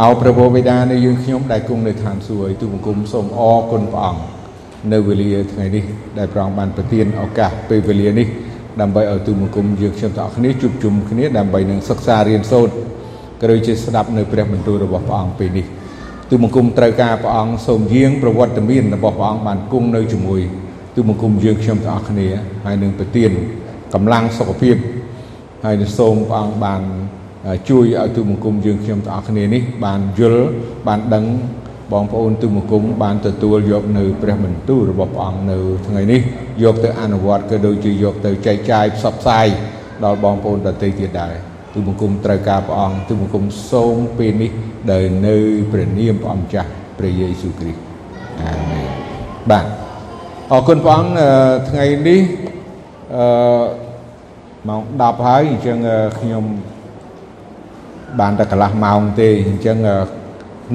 អោព្រះបិតានៃយើងខ្ញុំដែលគង់នៅឋានសួគ៌ទូបង្គំសូមអរគុណព្រះអង្គនៅវេលាថ្ងៃនេះដែលព្រះអង្គបានប្រទានឱកាសពេលវេលានេះដើម្បីឲ្យទូបង្គំយើងខ្ញុំទាំងអស់គ្នាជួបជុំគ្នាដើម្បីនឹងសិក្សារៀនសូត្រក៏ដូចជាស្ដាប់នៅព្រះបន្ទូលរបស់ព្រះអង្គពេលនេះទូបង្គំត្រូវការព្រះអង្គសូមយាងប្រវត្តិមានរបស់ព្រះអង្គបានគង់នៅជាមួយទូបង្គំយើងខ្ញុំទាំងអស់គ្នាហើយនឹងប្រទានកម្លាំងសុខភាពហើយនឹងសូមព្រះអង្គបាន ជួយឲ្យទូបង្គំយើងខ្ញុំទាំងអស់គ្នានេះបានយល់បានដឹងបងប្អូនទូបង្គំបានទទួលយកនៅព្រះបន្ទូលរបស់ព្រះអង្គនៅថ្ងៃនេះយកទៅអនុវត្តក៏ដូចជាយកទៅចែកចាយផ្សព្វផ្សាយដល់បងប្អូនដទៃទៀតដែរទូបង្គំត្រូវការព្រះអង្គទូបង្គំសូមពេលនេះដែលនៅព្រះនាមព្រះអង្គចាស់ព្រះយេស៊ូវគ្រីស្ទអាមែនបាទអរគុណព្រះអង្គថ្ងៃនេះអឺម៉ោង10ហើយអញ្ចឹងខ្ញុំ បានតែកន្លះម៉ោងទេអញ្ចឹង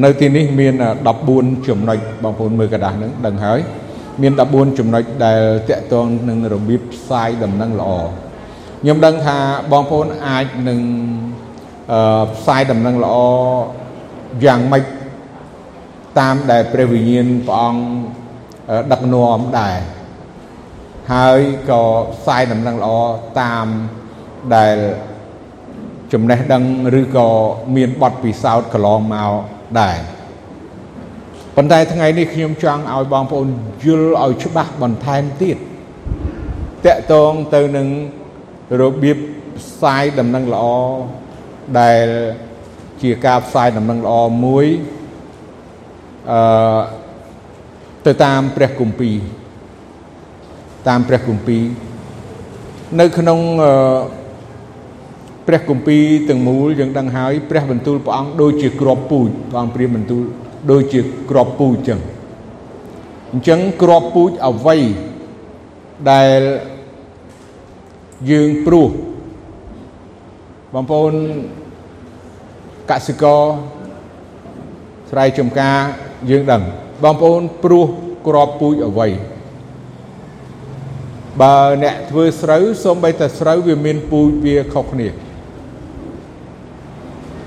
នៅទីនេះមាន14ចំណុចបងប្អូនមើលกระดาษហ្នឹងដឹងហើយមាន14ចំណុចដែលតកតងនឹងរបៀបផ្សាយដំណឹងល្អខ្ញុំដឹងថាបងប្អូនអាចនឹងផ្សាយដំណឹងល្អយ៉ាងម៉េចតាមដែលព្រះវិញ្ញាណព្រះអង្គដឹកនាំដែរហើយក៏ផ្សាយដំណឹងល្អតាមដែល ចំណេះដឹងឬក៏មានបទពិសោធន៍កន្លងមកដែរប៉ុន្តែថ្ងៃនេះខ្ញុំចង់ឲ្យបងប្អូនយល់ឲ្យច្បាស់បន្ថែមទៀតតកតងទៅនឹងរបៀបផ្សាយដំណឹងល្អដែលជាការផ្សាយដំណឹងល្អមួយអឺទៅតាមព្រះគម្ពីរតាមព្រះគម្ពីរនៅក្នុងអឺ ព្រះគម្ពីរទាំងមូលយើងដឹងហើយព្រះបន្ទូលព្រះអង្គដូចជាក្របពូជព្រះអង្គព្រាបបន្ទូលដូចជាក្របពូជចឹងអញ្ចឹងក្របពូជអ្វីដែលយើងព្រោះបងប្អូនកសិករស្រែចម្ការយើងដឹងបងប្អូនព្រោះក្របពូជអ្វីបើអ្នកធ្វើស្រូវសូម្បីតែស្រូវវាមានពូជវាខុសគ្នា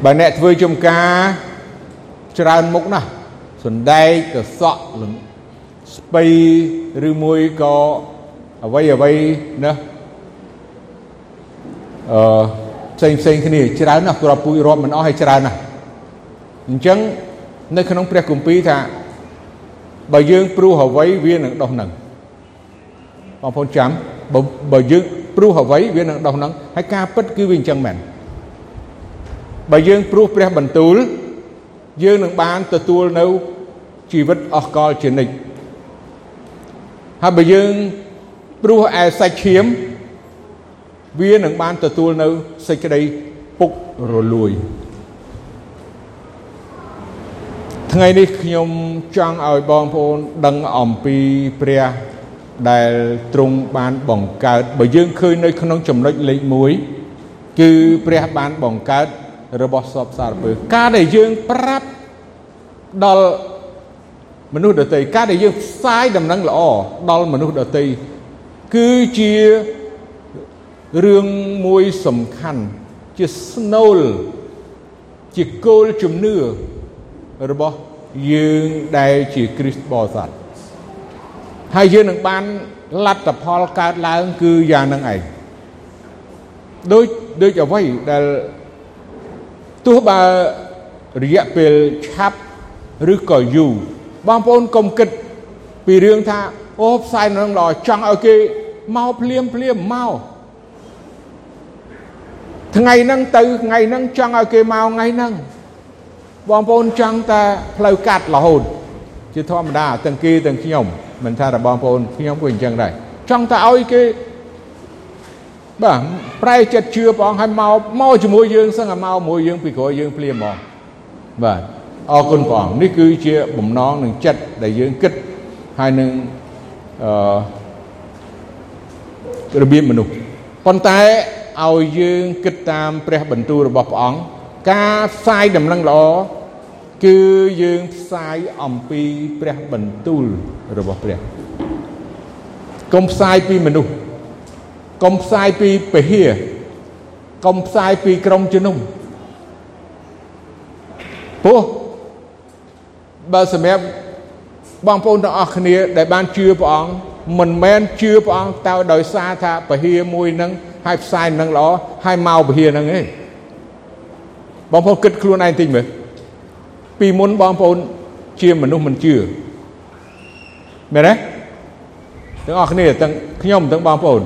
បើអ្នកធ្វើចំការច្រើនមុខណាស់សណ្ដែកកសក់ស្ពៃឬមួយក៏អ្វីអ្វីណាអឺផ្សេងផ្សេងគ្នាច្រើនណាស់គ្រាប់ពូជរាប់មិនអស់ហើយច្រើនណាស់អញ្ចឹងនៅក្នុងព្រះគម្ពីរថាបើយើងព្រោះអ្វីវានឹងដុះនឹងបងប្អូនចាំបើយើងព្រោះអ្វីវានឹងដុះនឹងហើយការពិតគឺវាអញ្ចឹងមែន បើយើងព្រោះព្រះបន្ទូល យើងនឹងបានទទួលនៅជីវិតអស់កលជានិច្ចហើយបើយើងព្រោះឯសាច់ឈាម វានឹងបានទទួលនៅសេចក្តីពុករលួយថ្ងៃនេះខ្ញុំចង់ឲ្យបងប្អូនដឹងអំពីព្រះដែលទ្រង់បានបង្កើតបើយើងឃើញនៅក្នុងចំណុចលេខ1គឺព្រះបានបង្កើត របស់សពសារពើការដែលយើងប្រាប់ដល់មនុស្សដទៃការដែលយើងផ្សាយដំណឹងល្អដល់មនុស្សដទៃគឺជារឿងមួយសំខាន់ជាស្នូលជាគោលជំនឿរបស់យើងដែលជាគ្រីស្ទបរិស័ទហើយយើងនឹងបានលទ្ធផលកើតឡើងគឺយ៉ាងនឹងឯងដូចដូចអ្វីដែល ទោះបើរយៈពេលឆាប់ឬក៏យូរបងប្អូនកុំគិតពីរឿងថាអូផ្សាយនឹងល្អចង់ឲ្យគេមកភ្លាមភ្លាមមកថ្ងៃហ្នឹងទៅថ្ងៃហ្នឹងចង់ឲ្យគេមកថ្ងៃហ្នឹងបងប្អូនចង់តែផ្លូវកាត់រហូតជាធម្មតាទាំងគេទាំងខ្ញុំមិនថាតែបងប្អូនខ្ញុំក៏អញ្ចឹងដែរចង់តែឲ្យគេ បាទប្រែចិត្តជឿព្រះអង្គឲ្យមកមកជាមួយយើងសឹងឲ្យមកមួយយើងពីក្រោយយើងភ្លាមហ្មងបាទអរគុណព្រះអង្គនេះគឺជាបំណងនឹងចិត្តដែលយើងគិតហើយនឹងអឺរបៀបមនុស្សប៉ុន្តែឲ្យយើងគិតតាមព្រះបន្ទូលរបស់ព្រះអង្គការផ្សាយដំណឹងល្អគឺយើងផ្សាយអំពីព្រះបន្ទូលរបស់ព្រះកុំផ្សាយពីមនុស្ស កុំផ្សាយពីពហិកុំផ្សាយពីក្រុមជំនុំព្រោះបើសម្រាប់បងប្អូនទាំងអស់គ្នា ដែលបានជឿព្រះអង្គមិនមែនជឿព្រះអង្គតែដោយសារថាពហិមួយនឹងហើយផ្សាយនឹងល្អហើយមកពហិនឹងទេបងប្អូនគិតខ្លួនឯងតិចមើលពីមុនបងប្អូនជាមនុស្សមិនជឿមែនទេទាំងអស់គ្នាទាំងខ្ញុំទាំងបងប្អូន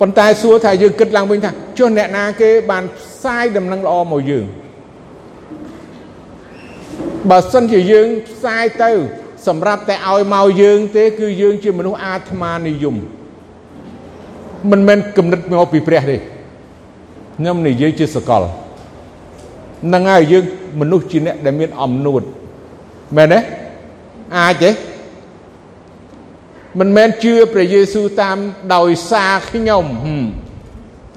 ប៉ុន្តែសួរថាយើងគិតឡើងវិញថាចុះអ្នកណាគេបានផ្សាយដំណឹងល្អមកយើងបើសិនជាយើងផ្សាយទៅ សម្រាប់តែឲ្យមកយើងទេគឺយើងជាមនុស្សអាត្មានិយមមិនមែនគំនិតមកពីព្រះទេខ្ញុំនិយាយជាសកលហ្នឹងហើយយើងមនុស្សជាអ្នកដែលមានអំនួតមែនទេអាចទេ មិនមែនជឿព្រះយេស៊ូវតាមដោយសារខ្ញុំ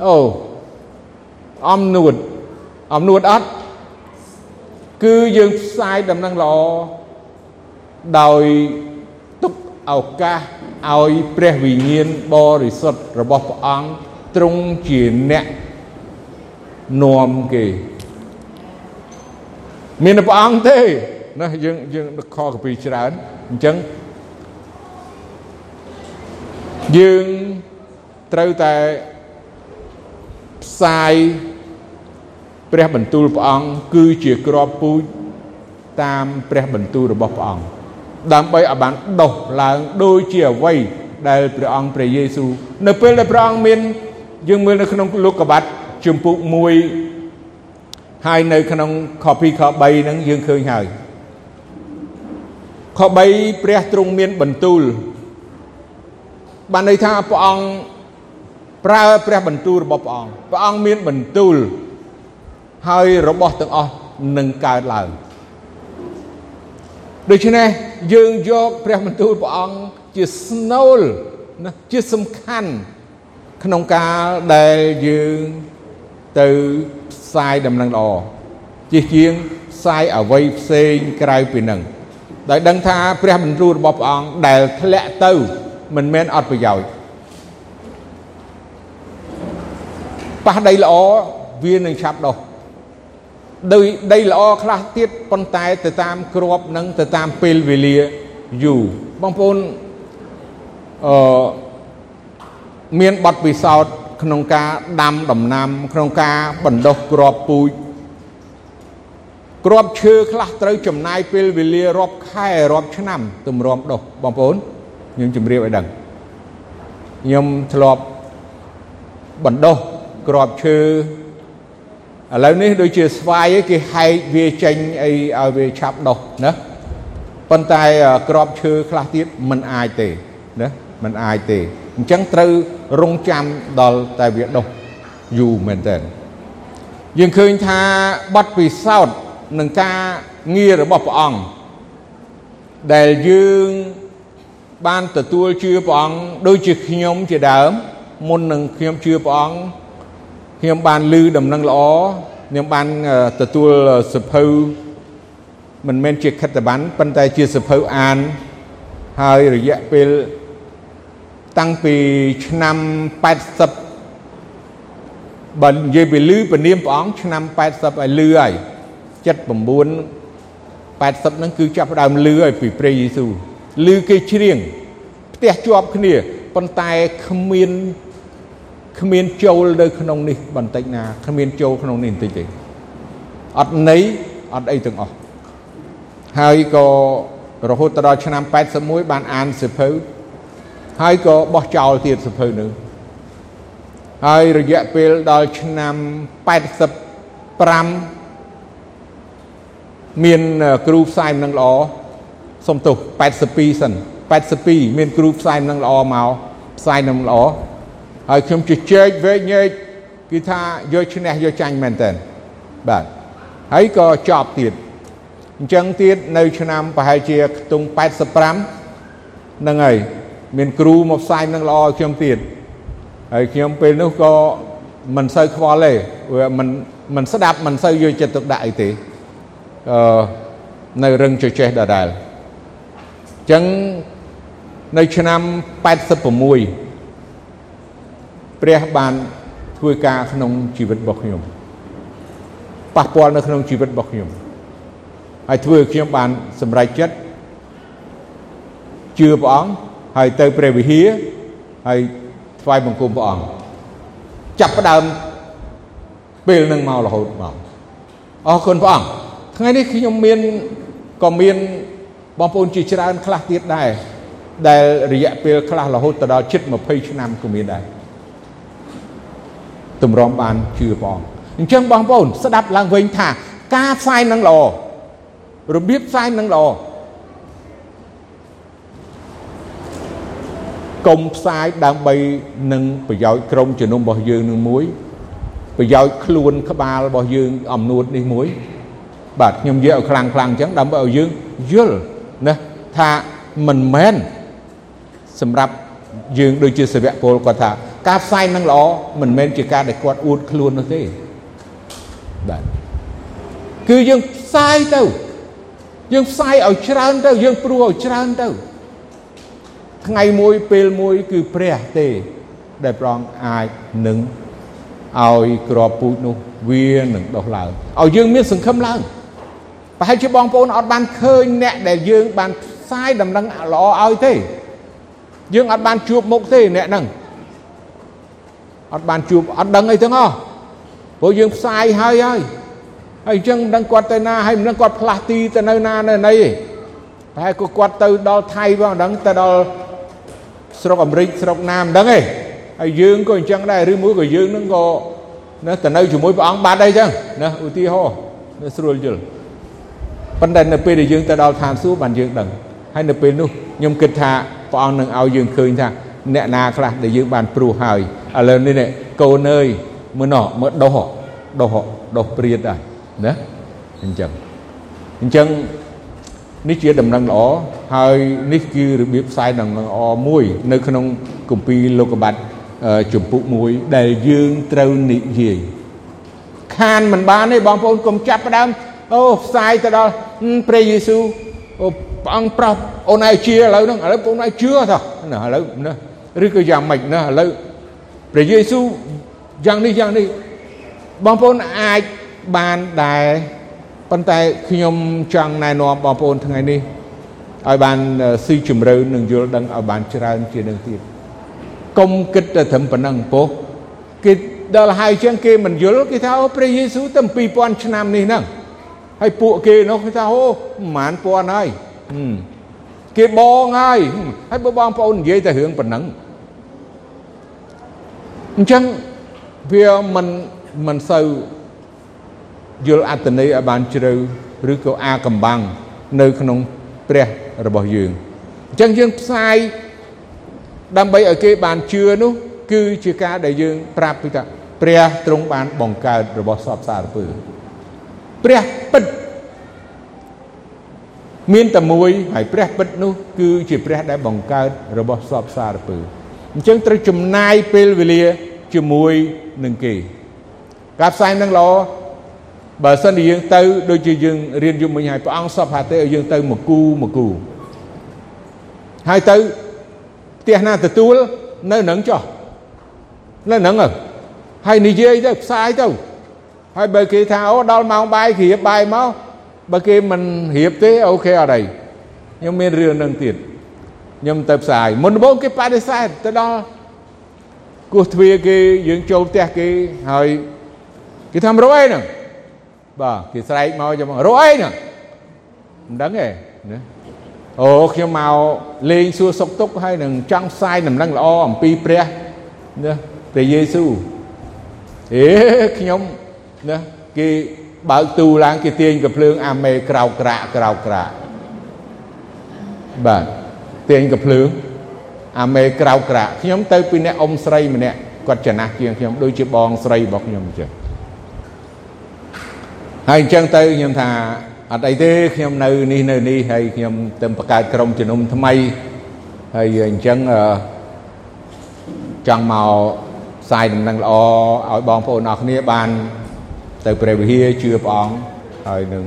អូអំនួតអំនួតអត់គឺយើងផ្សាយដំណឹងល្អដោយទុកឱកាសឲ្យព្រះវិញ្ញាណបរិសុទ្ធរបស់ព្រះអង្គទ្រង់ជាអ្នកនាំគេមានព្រះអង្គទេណាយើងយើងខកពីច្រើនអញ្ចឹង យើងត្រូវតែផ្សាយព្រះបន្ទូលព្រះអង្គគឺជាក្របពូជតាមព្រះបន្ទូលរបស់ព្រះអង្គដើម្បីឲ្យបានដោះឡើងដូចជាអ្វីដែលព្រះអង្គព្រះយេស៊ូវនៅពេលដែលព្រះអង្គមាន យើងមើលនៅក្នុងលោកកបាត់ជំពូក1ហើយនៅក្នុងខ2ខ3ហ្នឹងយើងឃើញហើយខ3ព្រះទ្រង់មានបន្ទូល បានន័យថាព្រះអង្គប្រើព្រះបន្ទូលរបស់ព្រះអង្គព្រះអង្គមានបន្ទូលហើយរបស់ទាំងអស់នឹងកើតឡើងដូច្នេះយើងយកព្រះបន្ទូលព្រះអង្គជាស្នូលណាជាសំខាន់ក្នុងកាលដែលយើងទៅផ្សាយដំណឹងល្អជាជាងផ្សាយអ្វីផ្សេងក្រៅពីនឹងដោយដឹងថាព្រះបន្ទូលរបស់ព្រះអង្គដែលធ្លាក់ទៅ មិនមែនអត់ប្រយោជន៍ប៉ះដីល្អវានឹងឆាប់ដោះដីដីល្អខ្លះទៀតប៉ុន្តែទៅតាមក្របនឹងទៅតាមពេលវេលាយូរបងប្អូនអឺមានបទពិសោធន៍ក្នុងការដាំដំណាំ ក្នុងការបណ្ដុះក្របពូជក្របឈើខ្លះត្រូវចំណាយពេលវេលារាប់ខែរាប់ឆ្នាំទម្រាំដុះបងប្អូន ខ្ញុំជម្រាបឲ្យដឹងខ្ញុំធ្លាប់បណ្ដុះក្របឈើឥឡូវនេះដូចជាស្វាយគេហែកវាចេញអីឲ្យវាឆាប់ដុះណាប៉ុន្តែក្របឈើខ្លះទៀតมันអាចទេណាมันអាចទេអញ្ចឹងត្រូវរងចាំដល់តែវាដុះយូរមែនតើយើងឃើញថាបទពិសោធន៍នឹងការងាររបស់ព្រះអង្គដែលយើង បានទទួលជឿព្រះអង្គដូចជាខ្ញុំជាដើមមុននឹងខ្ញុំជឿព្រះអង្គខ្ញុំបានឮដំណឹងល្អខ្ញុំបានទទួលសភៅមិនមែនជាខិត្តប័ណ្ណប៉ុន្តែជាសភៅអានហើយរយៈពេលតាំងពីឆ្នាំ80បើនិយាយពីលឺពនាមព្រះអង្គឆ្នាំ80ឲ្យលឺហើយ79 80ហ្នឹងគឺចាប់ផ្ដើមលឺឲ្យពីព្រះយេស៊ូវ លឺគេច្រៀងផ្ទះជាប់គ្នាប៉ុន្តែគ្មានគ្មានចូលនៅក្នុងនេះបន្តិចណាគ្មានចូលក្នុងនេះបន្តិចទេអត់ន័យអត់អីទាំងអស់ហើយក៏រហូតដល់ឆ្នាំ81បានអានសិភៅហើយក៏បោះចោលទៀតសិភៅនោះហើយរយៈពេលដល់ឆ្នាំ85មានគ្រូផ្សាយនឹងល្អ សុំទោស82សិន82មានគ្រូផ្សាយនឹងល្អមកផ្សាយនឹងល្អហើយខ្ញុំជជែកវែកញែកគឺថាយកឈ្នះយកចាញ់មែនតើបាទហើយក៏ចប់ទៀតអញ្ចឹងទៀតនៅឆ្នាំប្រហែលជាខ្ទង់85ហ្នឹងហើយមានគ្រូមកផ្សាយនឹងល្អខ្ញុំទៀតហើយខ្ញុំពេលនោះក៏មិនសូវខ្វល់ទេវាមិនមិនស្ដាប់មិនសូវយកចិត្តទុកដាក់អីទេអឺនៅរឹងជជែកដដែលអញ្ចឹងនៅឆ្នាំ86ព្រះបានធ្វើការក្នុងជីវិតរបស់ខ្ញុំប៉ះពាល់នៅក្នុងជីវិតរបស់ខ្ញុំហើយធ្វើឲ្យខ្ញុំបានសម្រេចចិត្តជឿព្រះអង្គហើយទៅព្រះវិហារហើយថ្វាយបង្គំព្រះអង្គចាប់ផ្ដើមពេលនឹងមករហូតមកអរគុណព្រះអង្គថ្ងៃនេះខ្ញុំមានក៏មាន បងប្អូនជាច្រើនខ្លះទៀតដែរដែលរយៈពេលខ្លះរហូតទៅដល់ជិត20ឆ្នាំក៏មានដែរទម្រាំបានជឿព្រះអង្គអញ្ចឹងបងប្អូនស្ដាប់ឡើងវិញថាការផ្សាយនឹងល្អរបៀបផ្សាយនឹងល្អកុំផ្សាយដើម្បីនឹងប្រយោជន៍ក្រុមជំនុំរបស់យើងនឹងមួយប្រយោជន៍ខ្លួនក្បាលរបស់យើងអំនួតនេះមួយ បាទខ្ញុំនិយាយឲ្យខ្លាំងខ្លាំងអញ្ចឹងដើម្បីឲ្យយើងយល់ ណាថាមិនមែនសម្រាប់យើងដូចជាសាវកពលគាត់ថា ការផ្សាយនឹងល្អមិនមែនជាការដែលគាត់អួតខ្លួននោះទេបាទគឺយើងផ្សាយទៅ យើងផ្សាយឲ្យច្រើនទៅ យើងព្រោះឲ្យច្រើនទៅ ថ្ងៃមួយពេលមួយគឺព្រះទេ ដែលព្រះអង្គអាចនឹងឲ្យក្របពូជនោះវានឹងដុះឡើងឲ្យយើងមានសង្ឃឹមឡើង ប្រហែលជាបងប្អូនអត់បានឃើញអ្នកដែលយើងបានផ្សាយដំណឹងល្អឲ្យទេយើងអត់បានជួបមុខទេអ្នកហ្នឹងអត់បានជួបអត់ដឹងអីទាំងអស់ព្រោះយើងផ្សាយហើយហើយហើយអញ្ចឹងមិនដឹងគាត់ទៅណាហើយមិនដឹងគាត់ផ្លាស់ទីទៅនៅណានៅណីទេប្រហែលគាត់ទៅដល់ថៃផងមិនដឹងទៅដល់ស្រុកអាមេរិកស្រុកណាមិនដឹងទេហើយយើងក៏អញ្ចឹងដែរឬមួយក៏យើងនឹងក៏ណាទៅនៅជាមួយព្រះអង្គបាត់អីចឹងណាឧទាហរណ៍នៅស្រួលយល់ ប៉ុន្តែនៅពេលដែលយើងទៅដល់ឋានសួគ៌បានយើងដឹងហើយនៅពេលនោះខ្ញុំគិតថាព្រះអង្គនឹងឲ្យយើងឃើញថាអ្នកណាខ្លះដែលយើងបានព្រោះហើយឥឡូវនេះកូនអើយមើលណោះមើលដោះដោះដោះព្រាតដែរណាអញ្ចឹងអញ្ចឹងនេះជាដំណឹងល្អហើយនេះគឺរបៀបផ្សាយដំណឹងល្អមួយនៅក្នុងគម្ពីរលោកុបាតជំពូក1ដែលយើងត្រូវនិយាយខានមិនបានទេបងប្អូនកុំចាប់ផ្ដើម អូផ្សាយទៅដល់ព្រះយេស៊ូវអូព្រះអង្គប្រោសអូនឯងជាឥឡូវហ្នឹងឥឡូវបងឯងជឿតោះណាឥឡូវណាឬក៏យ៉ាងម៉េចណាឥឡូវព្រះយេស៊ូវយ៉ាងនេះយ៉ាងនេះបងប្អូនអាចបានដែរប៉ុន្តែខ្ញុំចង់ណែនាំបងប្អូនថ្ងៃនេះឲ្យបានស៊ីជម្រៅនិងយល់ដឹងឲ្យបានច្រើនជានឹងទៀតកុំគិតតែត្រឹមប៉ុណ្ណឹងពោះគេដល់ហើយចឹងគេមិនយល់គេថាអូព្រះយេស៊ូវតែ2000ឆ្នាំនេះហ្នឹង ហើយពួកគេនោះគេថាអូប្រហែលពាន់ហើយគេបងហើយហើយបើបងប្អូននិយាយតែរឿងប៉ុណ្ណឹងអញ្ចឹងវាមិនមិនសូវយល់អត្តន័យឲ្យបានជ្រៅឬក៏អាកំបាំងនៅក្នុងព្រះរបស់យើងអញ្ចឹងយើងផ្សាយដើម្បីឲ្យគេបានជឿនោះ គឺជាការដែលយើងប្រាប់ពីថាព្រះទ្រង់បានបង្កើតរបស់សពសារពើ ព្រះពិតមានតែមួយហើយព្រះពិតនោះ គឺជាព្រះដែលបង្កើតរបស់សពសារពើអញ្ចឹងត្រូវចំណាយពេលវេលាជាមួយនឹងគេការផ្សាយនឹងល្អបើសិនជាយើងទៅដូចជាយើងរៀនយំមិញហើយព្រះអង្គសពហាទេឲ្យយើងទៅមកគូមកគូហើយទៅផ្ទះណាទទួលនៅនឹងចោះនៅនឹងហើយនិយាយទៅផ្សាយទៅ ហើយបើគេថាអូដល់ម៉ោងបាយគ្រាបបាយមកបើគេមិនរៀបទេអូខេអត់អីខ្ញុំមានរឿងនឹងទៀតខ្ញុំទៅផ្សាយមុនដំបូងគេបដិសេធទៅដល់គោះទ្វារគេយើងចូលផ្ទះគេហើយគេថារកអីហ្នឹងបាទគេស្រែកមកចាំរកអីហ្នឹងមិនដឹងទេណាអូខ្ញុំមកលេងសួរសុខទុក្ខហើយនឹងចង់ផ្សាយដំណឹងល្អអំពីព្រះណាព្រះយេស៊ូវអេខ្ញុំ ណាគេបើកទូឡើងគេទាញកំភ្លើងអាមេក្រៅក្រាក់ក្រៅក្រាក់បាទទាញកំភ្លើងអាមេក្រៅក្រាក់ខ្ញុំទៅពីអ្នកអ៊ំស្រីម្នាក់គាត់ចំណាស់ជាងខ្ញុំដូចជាបងស្រីរបស់ខ្ញុំអញ្ចឹងហើយអញ្ចឹងទៅខ្ញុំថាអត់អីទេខ្ញុំនៅនេះនៅនេះហើយខ្ញុំទៅបង្កើតក្រុមជំនុំថ្មីហើយអញ្ចឹងចង់មកផ្សាយដំណឹងល្អឲ្យបងប្អូនអរគ្នាបាន ទៅព្រះវិហារជឿព្រះអង្គហើយនឹង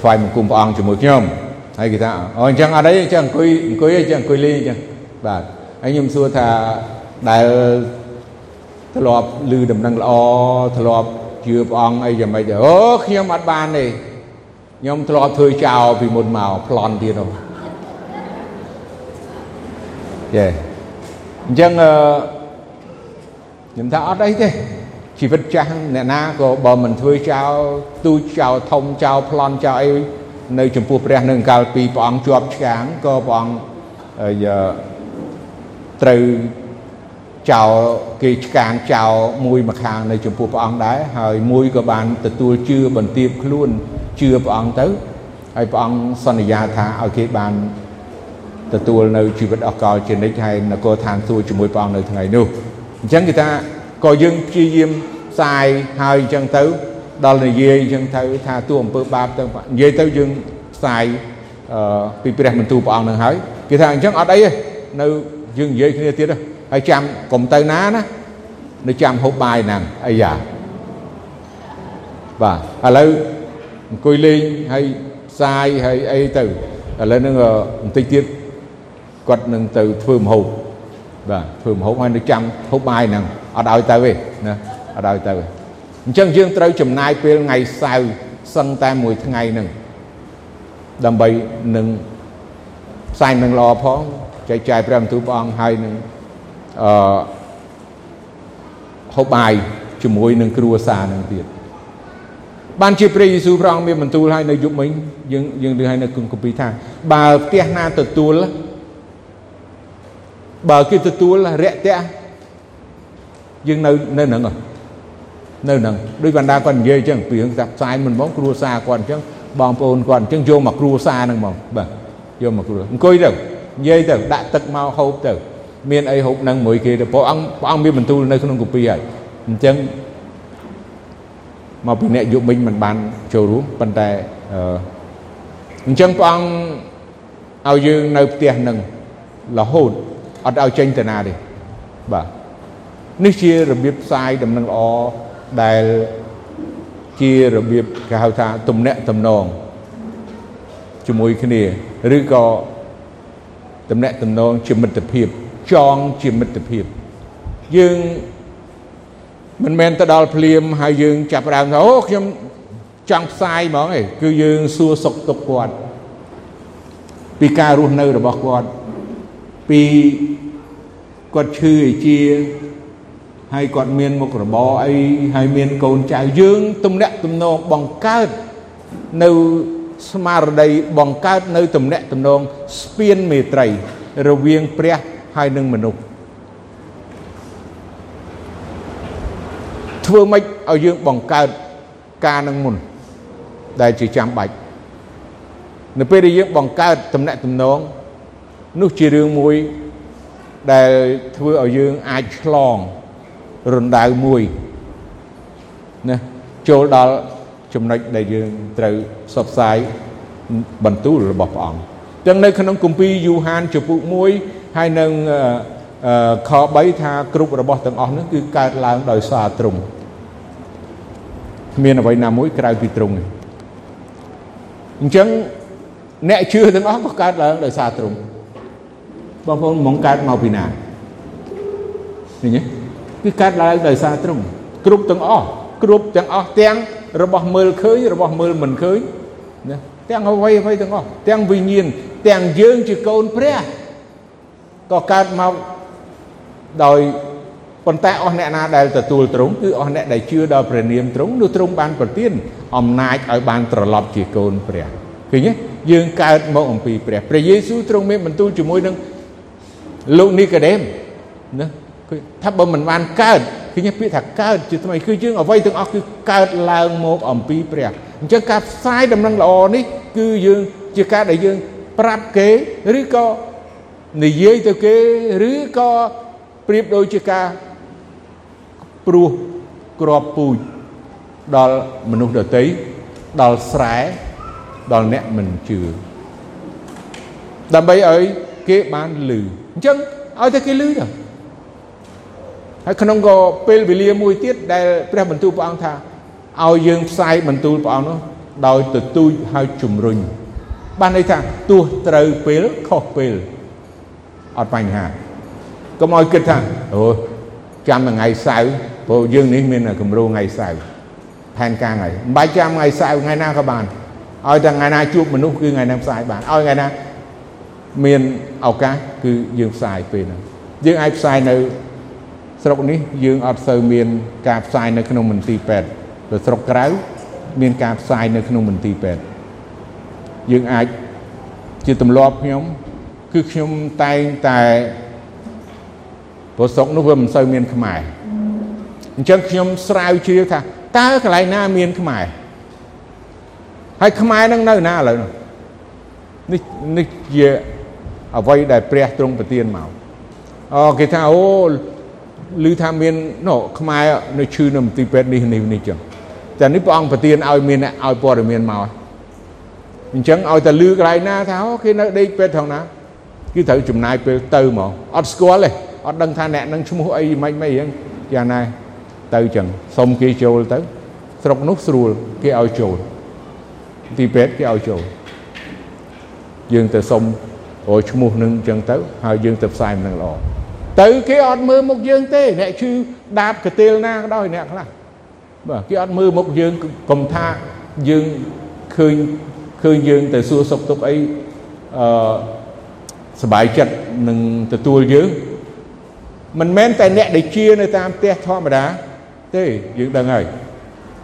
ថ្វាយបង្គំព្រះអង្គជាមួយខ្ញុំហើយគេថាអូអញ្ចឹងអត់អីអញ្ចឹងអង្គុយអង្គុយអញ្ចឹងអង្គុយលេងអញ្ចឹងបាទហើយខ្ញុំសួរថាដែលធ្លាប់ឮដំណឹងល្អធ្លាប់ជឿព្រះអង្គអីយ៉ាងម៉េចអូខ្ញុំអត់បានទេខ្ញុំធ្លាប់ធ្វើចោលពីមុនមកប្លន់ទៀតនោះយេអញ្ចឹងអឺខ្ញុំថាអត់អីទេ ជីវិតចាស់អ្នកណាក៏បើមិនធ្វើចោលទូចចោលធំចោលប្លន់ចោលអីនៅចំពោះព្រះនឹងកាលពីព្រះអង្គជាប់ឆ្កាងក៏ព្រះអង្គត្រូវចោលគេឆ្កាងចោលមួយម្ខាងនៅចំពោះព្រះអង្គដែរហើយមួយក៏បានទទួលជឿបន្ទាបខ្លួនជឿព្រះអង្គទៅហើយព្រះអង្គសន្យាថាឲ្យគេបានទទួលនៅជីវិតអកលជានិច្ចហើយនគរឋានសួគ៌ជាមួយព្រះអង្គនៅថ្ងៃនោះអញ្ចឹងគេថា ក៏យើងព្យាយាមផ្សាយហើយអញ្ចឹងទៅដល់និយាយអញ្ចឹងទៅថាទូអំពើបាបទៅនិយាយទៅយើងផ្សាយអឺពីព្រះបន្ទូលព្រះអង្គនឹងហើយគេថាអញ្ចឹងអត់អីទេនៅយើងនិយាយគ្នាទៀតហើយចាំកុំទៅណាណានៅចាំហូបបាយហ្នឹងអាយ៉ាបាទឥឡូវអង្គុយលេងហើយផ្សាយហើយអីទៅឥឡូវហ្នឹងបន្តិចទៀតគាត់នឹងទៅធ្វើមហូបបាទធ្វើមហូបហើយនៅចាំហូបបាយហ្នឹង អត់ឲ្យទៅទេណាអត់ឲ្យទៅទេអញ្ចឹងយើងត្រូវចំណាយពេលថ្ងៃសៅរ៍សឹងតែមួយថ្ងៃហ្នឹងដើម្បីនឹងផ្សាយនឹងល្អផងចែកចាយព្រះបន្ទូលព្រះអង្គហើយនឹងអឺហូបបាយជាមួយនឹងគ្រួសារនឹងទៀតបានជាព្រះយេស៊ូវព្រះអង្គមានបន្ទូលឲ្យនៅយុគមិញយើងយើងលើឲ្យនៅគម្ពីរថា បើផ្ទះណាទទួលបើគេទទួលរយៈតៈ យើងនៅនៅហ្នឹងនៅហ្នឹងដូចបណ្ដាគាត់និយាយអញ្ចឹងពីរឿងថាផ្សាយមិនហ្មងគ្រួសារគាត់អញ្ចឹងបងប្អូនគាត់អញ្ចឹងយកមកគ្រួសារហ្នឹងហ្មងបាទយកមកគ្រួអង្គុយទៅនិយាយទៅដាក់ទឹកមកហូបទៅ មានអីហូបហ្នឹងមួយគេទៅព្រះអង្គព្រះអង្គមានបន្ទូលនៅក្នុងគម្ពីរហើយអញ្ចឹងមកពីអ្នកយុមិញមិនបានចូលរួមប៉ុន្តែអញ្ចឹងព្រះអង្គឲ្យយើងនៅផ្ទះនឹងរហូតអត់ឲ្យចេញទៅណាទេបាទ នេះជារបៀបផ្សាយដំណឹងល្អដែលជារបៀបគេហៅថាទំនាក់ទំនងជាមួយគ្នាឬក៏ទំនាក់ទំនងជាមិត្តភាពចងជាមិត្តភាពយើងមិនមែនទៅដល់ភ្លាមហើយយើងចាប់ផ្ដើមថាអូខ្ញុំចង់ផ្សាយហ្មងឯងគឺយើងសួរសុខទុក្ខគាត់ពីការរស់នៅរបស់គាត់ពីគាត់ឈឺឯជា ហើយគាត់មានមុខរបរអីហើយមានកូនចៅយើងទំនាក់ទំនងបង្កើតនៅស្មារតីបង្កើតនៅទំនាក់ទំនងស្ពានមេត្រី រវាងព្រះហើយនឹងមនុស្សធ្វើម៉េចឲ្យយើងបង្កើតការនឹងមុន ដែលជាចាំបាច់នៅពេលដែលយើងបង្កើតទំនាក់ទំនងនោះជារឿងមួយដែលធ្វើឲ្យយើងអាចឆ្លង រណ្ដៅមួយណាចូលដល់ចំណុចដែលយើងត្រូវផ្សព្វផ្សាយបន្ទូលរបស់ព្រះអង្គចឹងនៅក្នុងគម្ពីរយូហានចំពុក1ហើយនឹងខ3ថាគ្រប់របស់ទាំងអស់នោះគឺកើតឡើងដោយសារទ្រង់មានអ្វីណាមួយក្រៅពីទ្រង់អញ្ចឹងអ្នកជឿទាំងអស់ក៏កើតឡើងដោយសារទ្រង់បងប្អូនមកកើតមកពីណាឃើញទេ គឺកើតឡើងដោយសារទ្រង់គ្រប់ទាំងអស់គ្រប់ទាំងអស់ទាំងរបស់មើលឃើញរបស់មើលមិនឃើញណាទាំងអ្វីអ្វីទាំងអស់ទាំងវិញ្ញាណទាំងយើងជាកូនព្រះក៏កើតមកដោយប៉ុន្តែអស់អ្នកណាដែលទទួលទ្រង់គឺអស់អ្នកដែលជឿដល់ព្រះនាមទ្រង់នោះទ្រង់បានប្រទានអំណាចឲ្យបានត្រឡប់ជាកូនព្រះឃើញទេយើងកើតមកអំពីព្រះព្រះយេស៊ូវទ្រង់មានបន្ទូលជាមួយនឹងលោកនីកាដេមណា ថាបើមិនបានកើតឃើញពាក្យថាកើតជាថ្មីគឺយើងអ្វីទាំងអស់គឺកើតឡើងមកអំពីព្រះអញ្ចឹងការផ្សាយដំណឹងល្អនេះគឺយើងជាការដែលយើងប្រាប់គេឬក៏និយាយទៅគេឬក៏ប្រៀបដូចជាការព្រោះក្របពូជដល់មនុស្សដតីដល់ស្រែដល់អ្នកមិនជឿដើម្បីឲ្យគេបានលឺអញ្ចឹងឲ្យតែគេលឺទៅ ហើយក្នុងក៏ពេលវេលាមួយទៀតដែលព្រះបន្ទូលព្រះអង្គថាឲ្យយើងផ្សាយបន្ទូលព្រះអង្គនោះដោយទទូចហើយជំរុញបានន័យថាទោះត្រូវពេលខុសពេលអត់បញ្ហាកុំឲ្យគិតថាអូចាំថ្ងៃសៅរ៍ព្រោះយើងនេះមានគម្រោងថ្ងៃសៅរ៍ផែនការថ្ងៃមិនបាច់ចាំថ្ងៃសៅរ៍ថ្ងៃណាក៏បានឲ្យតែថ្ងៃណាជួបមនុស្សគឺថ្ងៃហ្នឹងផ្សាយបានឲ្យថ្ងៃណាមានឱកាសគឺយើងផ្សាយពេលហ្នឹងយើងអាចផ្សាយនៅ ស្រុកនេះយើងអត់សូវមានការផ្សាយនៅក្នុងមន្ទីរពេទ្យទៅស្រុកក្រៅមានការផ្សាយនៅក្នុងមន្ទីរពេទ្យយើងអាចជាទម្លាប់ខ្ញុំគឺខ្ញុំតែងតែព្រោះស្រុកនោះវាមិនសូវមានខ្មែរអញ្ចឹងខ្ញុំស្រាវជ្រាវថាតើកន្លែងណាមានខ្មែរហើយខ្មែរនឹងនៅណាឥឡូវនេះនេះជាអ្វីដែលព្រះទ្រង់ប្រទានមកអូគេថាអូ ឮថាមានណូខ្មែរនៅឈឺនៅមន្ទីរពេទ្យនេះនេះនេះចឹងតែនេះព្រះអង្គប្រទានឲ្យមានឲ្យព័ត៌មានមកអញ្ចឹងឲ្យតែលឺកន្លែងណាថាអូគេនៅដេកពេទ្យថងណាគឺត្រូវចំណាយពេលទៅមកអត់ស្គាល់ទេអត់ដឹងថាអ្នកនឹងឈ្មោះអីមិនមិនអីចឹងយ៉ាងណាទៅចឹងសុំគេចូលទៅ ស្រុកនោះស្រួលគេឲ្យចូលទីពេទ្យគេឲ្យចូលយើងទៅសុំអូឈ្មោះនឹងចឹងទៅហើយយើងទៅផ្សាយមិនល្អ ទៅគេអត់មើលមុខយើងទេអ្នកឈឺដាបកទេលណាក៏ដោយអ្នកខ្លះបាទគេអត់មើលមុខយើងកុំថាយើងឃើញឃើញយើងទៅសួរសុខទុក្ខអីអឺសบายចិត្តនឹងទទួលយើងមិនមែនតែអ្នកដែលជានៅតាមផ្ទះធម្មតាទេយើងដឹងហើយ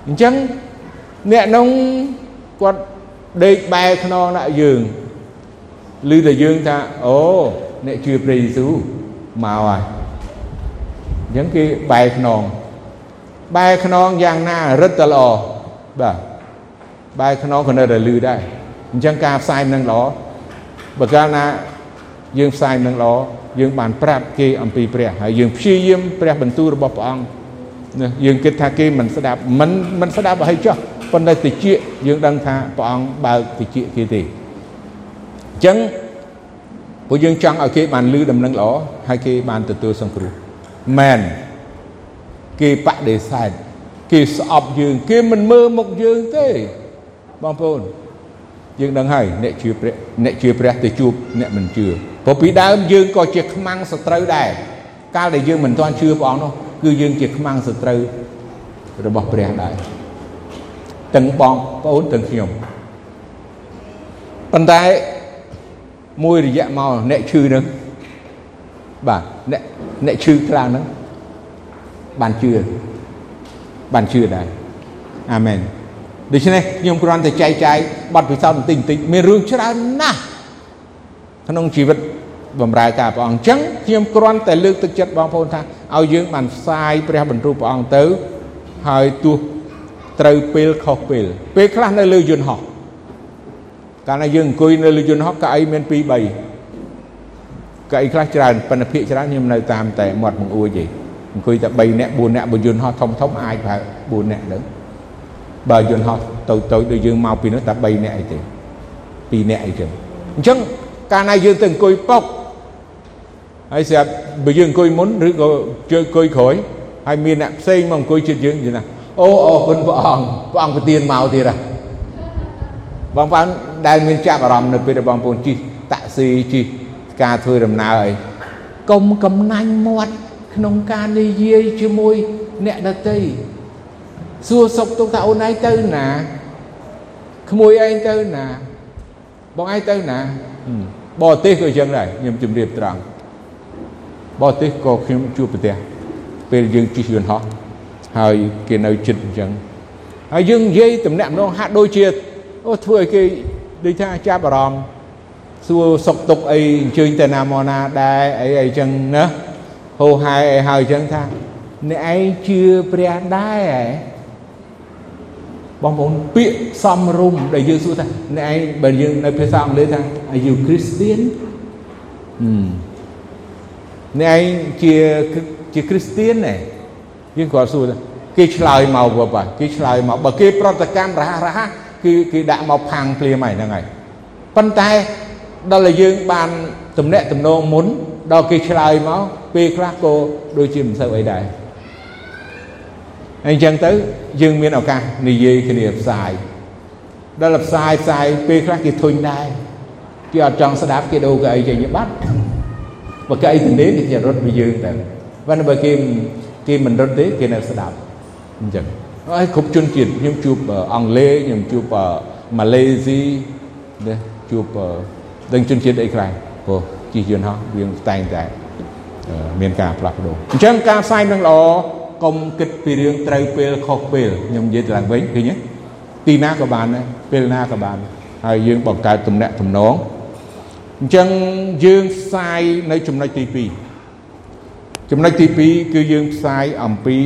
អញ្ចឹងអ្នកនោះគាត់ដេកបែរខ្នងដាក់យើងឮតែយើងថាអូអ្នកជឿព្រះយេស៊ូវ មកហើយអញ្ចឹងគេបែរខ្នងបែរខ្នងយ៉ាងណារឹតតែល្អបាទបែរខ្នងក៏នៅតែលឺដែរអញ្ចឹងការផ្សាយនឹងល្អបើកាលណាយើងផ្សាយនឹងល្អយើងបានប្រាប់គេអំពីព្រះហើយយើងព្យាយាមព្រះបន្ទូលរបស់ព្រះអង្គណាយើងគិតថាគេមិនស្ដាប់មិនមិនស្ដាប់ឲ្យចោះប៉ុន្តែតិចយើងដឹងថាព្រះអង្គបើកតិចគេទេអញ្ចឹង ពួកយើងចង់ឲ្យគេបានលឺដំណឹងល្អហើយគេបានទទួលសង្គ្រោះមែនគេបដិសេធគេស្អប់យើងគេមិនមើលមុខយើងទេបងប្អូនយើងដឹងហើយអ្នកជឿព្រះអ្នកជឿព្រះទៅជួបអ្នកមិនជឿព្រោះពីដើមយើងក៏ជាខ្មាំងសត្រូវដែរកាលដែលយើងមិនទាន់ជឿព្រះអង្គនោះគឺយើងជាខ្មាំងសត្រូវរបស់ព្រះដែរទាំងបងប្អូនទាំងខ្ញុំប៉ុន្តែ មួយរយៈមកអ្នកឈឺនឹងបាទអ្នកអ្នកឈឺខ្លាំងហ្នឹងបានជឿបានជឿដែរអាមែនដូច្នេះខ្ញុំគ្រាន់តែចែកចាយបទពិសោធន៍បន្តិចបន្តិចមានរឿងច្រើនណាស់ក្នុងជីវិតបម្រើការព្រះអង្គអញ្ចឹងខ្ញុំគ្រាន់តែលើកទឹកចិត្តបងប្អូនថាឲ្យយើងបានផ្សាយព្រះបន្ទូលព្រះអង្គទៅហើយទោះត្រូវពេលខុសពេលពេលខ្លះនៅលើយន្តហោះ កាលណាយើងអង្គុយនៅលើយន្តហោះកៅអីមាន2 3កៅអីខ្លះច្រើនប៉ុន្តែភាគច្រើនខ្ញុំនៅតាមតែមាត់បង្អួចទេអង្គុយតែ3នាក់4នាក់បើយន្តហោះធំធំអាចប្រហែល4នាក់ទៅបើយន្តហោះតូចតូចដូចយើងមកពីនោះតែ3នាក់អីទេ2នាក់អីចឹងអញ្ចឹងកាលណាយើងទៅអង្គុយប៉ុកហើយស្រាប់បើយើងអង្គុយមុនឬក៏ជើអង្គុយក្រោយហើយមានអ្នកផ្សេងមកអង្គុយជិតយើងយល់ណាអូអរគុណព្រះអង្គព្រះអង្គប្រទានមកទៀតហ៎ បងប្អូនដែលមានចាប់អារម្មណ៍នៅពេលដែលបងប្អូនជិះតាក់ស៊ីជិះការធ្វើដំណើរអីកុំកំណាញ់មាត់ក្នុងការនិយាយជាមួយអ្នកដទៃសួរសុខទុក្ខថាអូនឯងទៅណាក្មួយឯងទៅណាបងឯងទៅណាបរទេសក៏អញ្ចឹងដែរខ្ញុំជម្រាបត្រង់បរទេសក៏ខ្ញុំជួបប្រទេសពេលយើងជិះយន្តហោះហើយគេនៅចិត្តអញ្ចឹងហើយយើងនិយាយតំណាក់ម្ដងហាក់ដូចជា អូធ្វើឲ្យគេដូចថាចាប់អារម្មណ៍សួរសុកទុកអីអញ្ជើញទៅណាមកណាដែរអីអីចឹងណាហោហែអីហើយចឹងថាអ្នកឯងជឿព្រះដែរហ៎បងប្អូនពាក្យសំរុំដែលយើងសួរថាអ្នកឯងបើយើងនៅភាសាអង់គ្លេសថា Are you Christian អ្នកឯងជាជាគ្រីស្ទៀនទេយើងគាត់សួរគេឆ្លើយមកបើគេឆ្លើយមកបើគេប្រតិកម្មរហ័សរហ័ស គឺគេដាក់មកផាំងភ្លាមហើយហ្នឹងហើយប៉ុន្តែដល់តែយើងបានតំណាក់តំណងមុនដល់គេឆ្លើយមកពេលខ្លះក៏ដូចជាមិនសូវអីដែរអញ្ចឹងទៅយើងមានឱកាសនិយាយគ្នាផ្សាយដល់ផ្សាយផ្សាយពេលខ្លះគេធុញដែរគេអត់ចង់ស្ដាប់គេដូរកៅអីចេញបាត់បើកៅអីទនេគេจะរត់ពីយើងទៅប៉ុន្តែបើគេគេមិនរត់ទេគេនៅស្ដាប់អញ្ចឹង ហើយគ្រប់ជនជាតិខ្ញុំជួបអង់គ្លេសខ្ញុំជួបម៉ាឡេស៊ីនេះជួបដឹងជនជាតិអីខ្លះព្រោះជិះយន្តហោះវាតែងតែមានការផ្លាស់ប្ដូរអញ្ចឹងការផ្សាយនឹងល្អកុំគិតពីរឿងត្រូវពេលខុសពេលខ្ញុំនិយាយឡើងវិញឃើញទេទីណាក៏បានដែរពេលណាក៏បានហើយយើងបង្កើតទំនាក់ទំនងអញ្ចឹងយើងផ្សាយនៅចំណុចទី2ចំណុចទី2គឺយើងផ្សាយអំពី